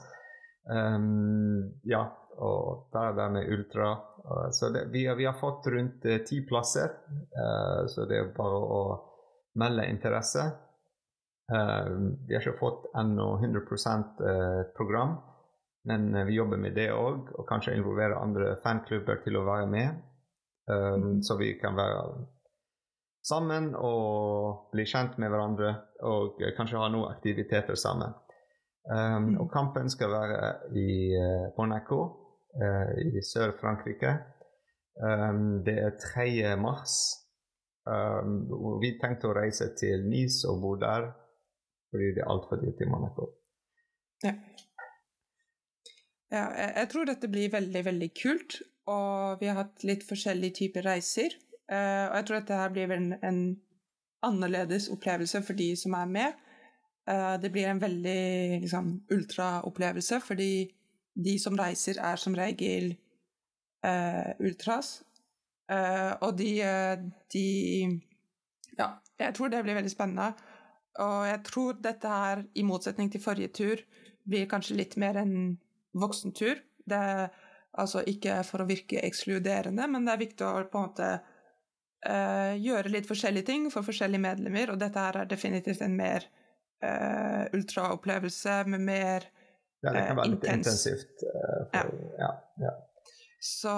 Um, ja, og der er det med ultra. Uh, så det, vi, vi, har fått rundt uh, ti plasser, uh, så det er bare å melde interesse. vi har ikke fått ennå 100% program, men vi jobber med det òg, og kanskje involvere andre fanklubber til å være med. Um, så vi kan være sammen og bli kjent med hverandre og kanskje ha noen aktiviteter sammen. Um, og kampen skal være i Monaco uh, i Sør-Frankrike. Um, det er 3. mars. Um, vi tenkte å reise til Nice og bo der fordi det er altfor dyrt i Monaco. Ja. ja jeg tror dette blir veldig, veldig kult. Og vi har hatt litt forskjellige typer reiser. Uh, og jeg tror dette blir en, en, annerledes opplevelse for de som er med. Uh, det blir en veldig liksom, ultraopplevelse, fordi de som reiser, er som regel uh, ultras. og de, de Ja, jeg tror det blir veldig spennende. Og jeg tror dette her, i motsetning til forrige tur, blir kanskje litt mer en voksentur. Det altså ikke for å virke ekskluderende, men det er viktig å på en måte gjøre litt forskjellige ting for forskjellige medlemmer, og dette her er definitivt en mer uh, ultraopplevelse med mer Ja, det kan være litt intensivt. For, ja. Ja, ja. Så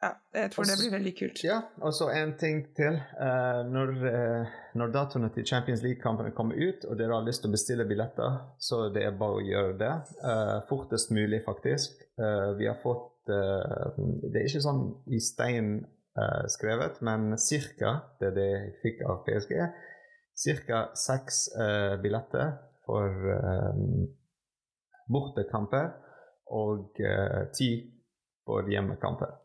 ja, jeg tror Også, det blir veldig kult. Ja, og så en ting til. Uh, når, uh, når datoene til Champions League-kampene kommer ut, og dere har lyst til å bestille billetter, så det er bare å gjøre det. Uh, fortest mulig, faktisk. vi har fått Det er ikke sånn i stein uh, skrevet, men ca. det er det jeg fikk av PSG. Ca. seks uh, billetter for um, bortekamper og ti for hjemmekamper.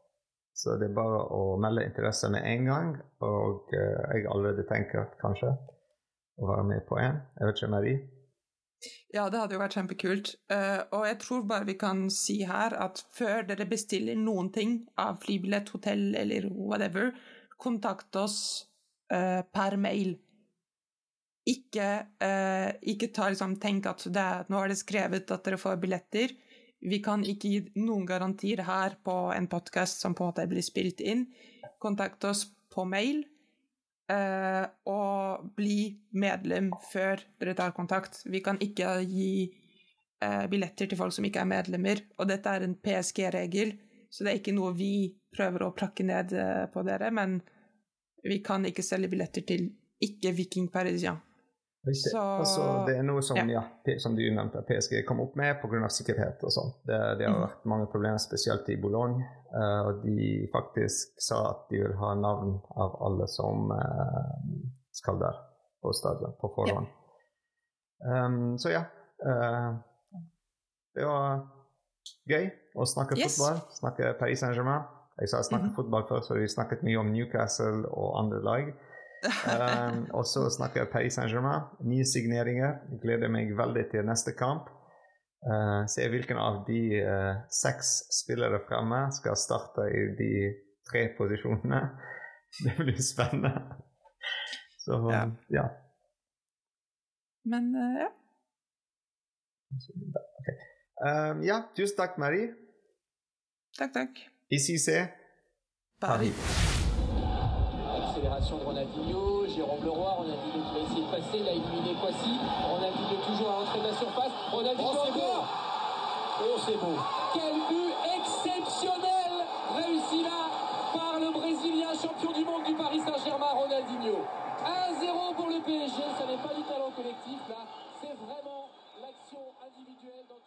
Så det er bare å melde interesse med en gang, og jeg allerede tenker kanskje å være med på en. Jeg vet ikke, Marie? Ja, det hadde jo vært kjempekult. Uh, og jeg tror bare vi kan si her at før dere bestiller noen ting av flybillett, hotell eller whatever, kontakt oss uh, per mail. Ikke, uh, ikke ta, liksom, tenk at er, nå er det skrevet at dere får billetter. Vi kan ikke gi noen garantier her på en podkast som på en måte blir spilt inn. Kontakt oss på mail eh, og bli medlem før dere tar kontakt. Vi kan ikke gi eh, billetter til folk som ikke er medlemmer, og dette er en PSG-regel, så det er ikke noe vi prøver å prakke ned eh, på dere, men vi kan ikke selge billetter til ikke-Viking Parisien. Så, altså, det er noe som, ja. Ja, som du nevnte, PSG kom opp med pga. sikkerhet og sånn. Det, det, har mm. vært mange problemer, spesielt i Boulogne. Uh, og de faktisk sa at de vil ha navn av alle som uh, skal der på stadion på forhånd. Ja. Um, så ja. Uh, det var gøy å snakke yes. fotball. Snakke Paris Saint-Germain. Jeg sa snakke mm -hmm. fotball før, så vi snakket mye om Newcastle og andre lag um, og så snakker jeg Paris Saint-Germain. Nye signeringer. Jeg gleder meg veldig til neste kamp. Uh, se hvilken av de uh, seks spillere fremme skal starte i de tre posisjonene. Det blir spennende. Så ja. ja. Men uh, ja. Okay. Um, ja, tusen takk, Marie. Takk, takk. ICC Paris. De Ronaldinho, Jérôme Leroy, Ronaldinho qui va essayer de passer, il a éliminé Kwasi, Ronaldinho toujours à l'entrée de la surface, Ronaldinho oh, encore. Oh c'est beau. Quel but exceptionnel réussi là par le Brésilien champion du monde du Paris Saint-Germain, Ronaldinho. 1-0 pour le PSG, ça n'est pas du talent collectif là, c'est vraiment l'action individuelle dans.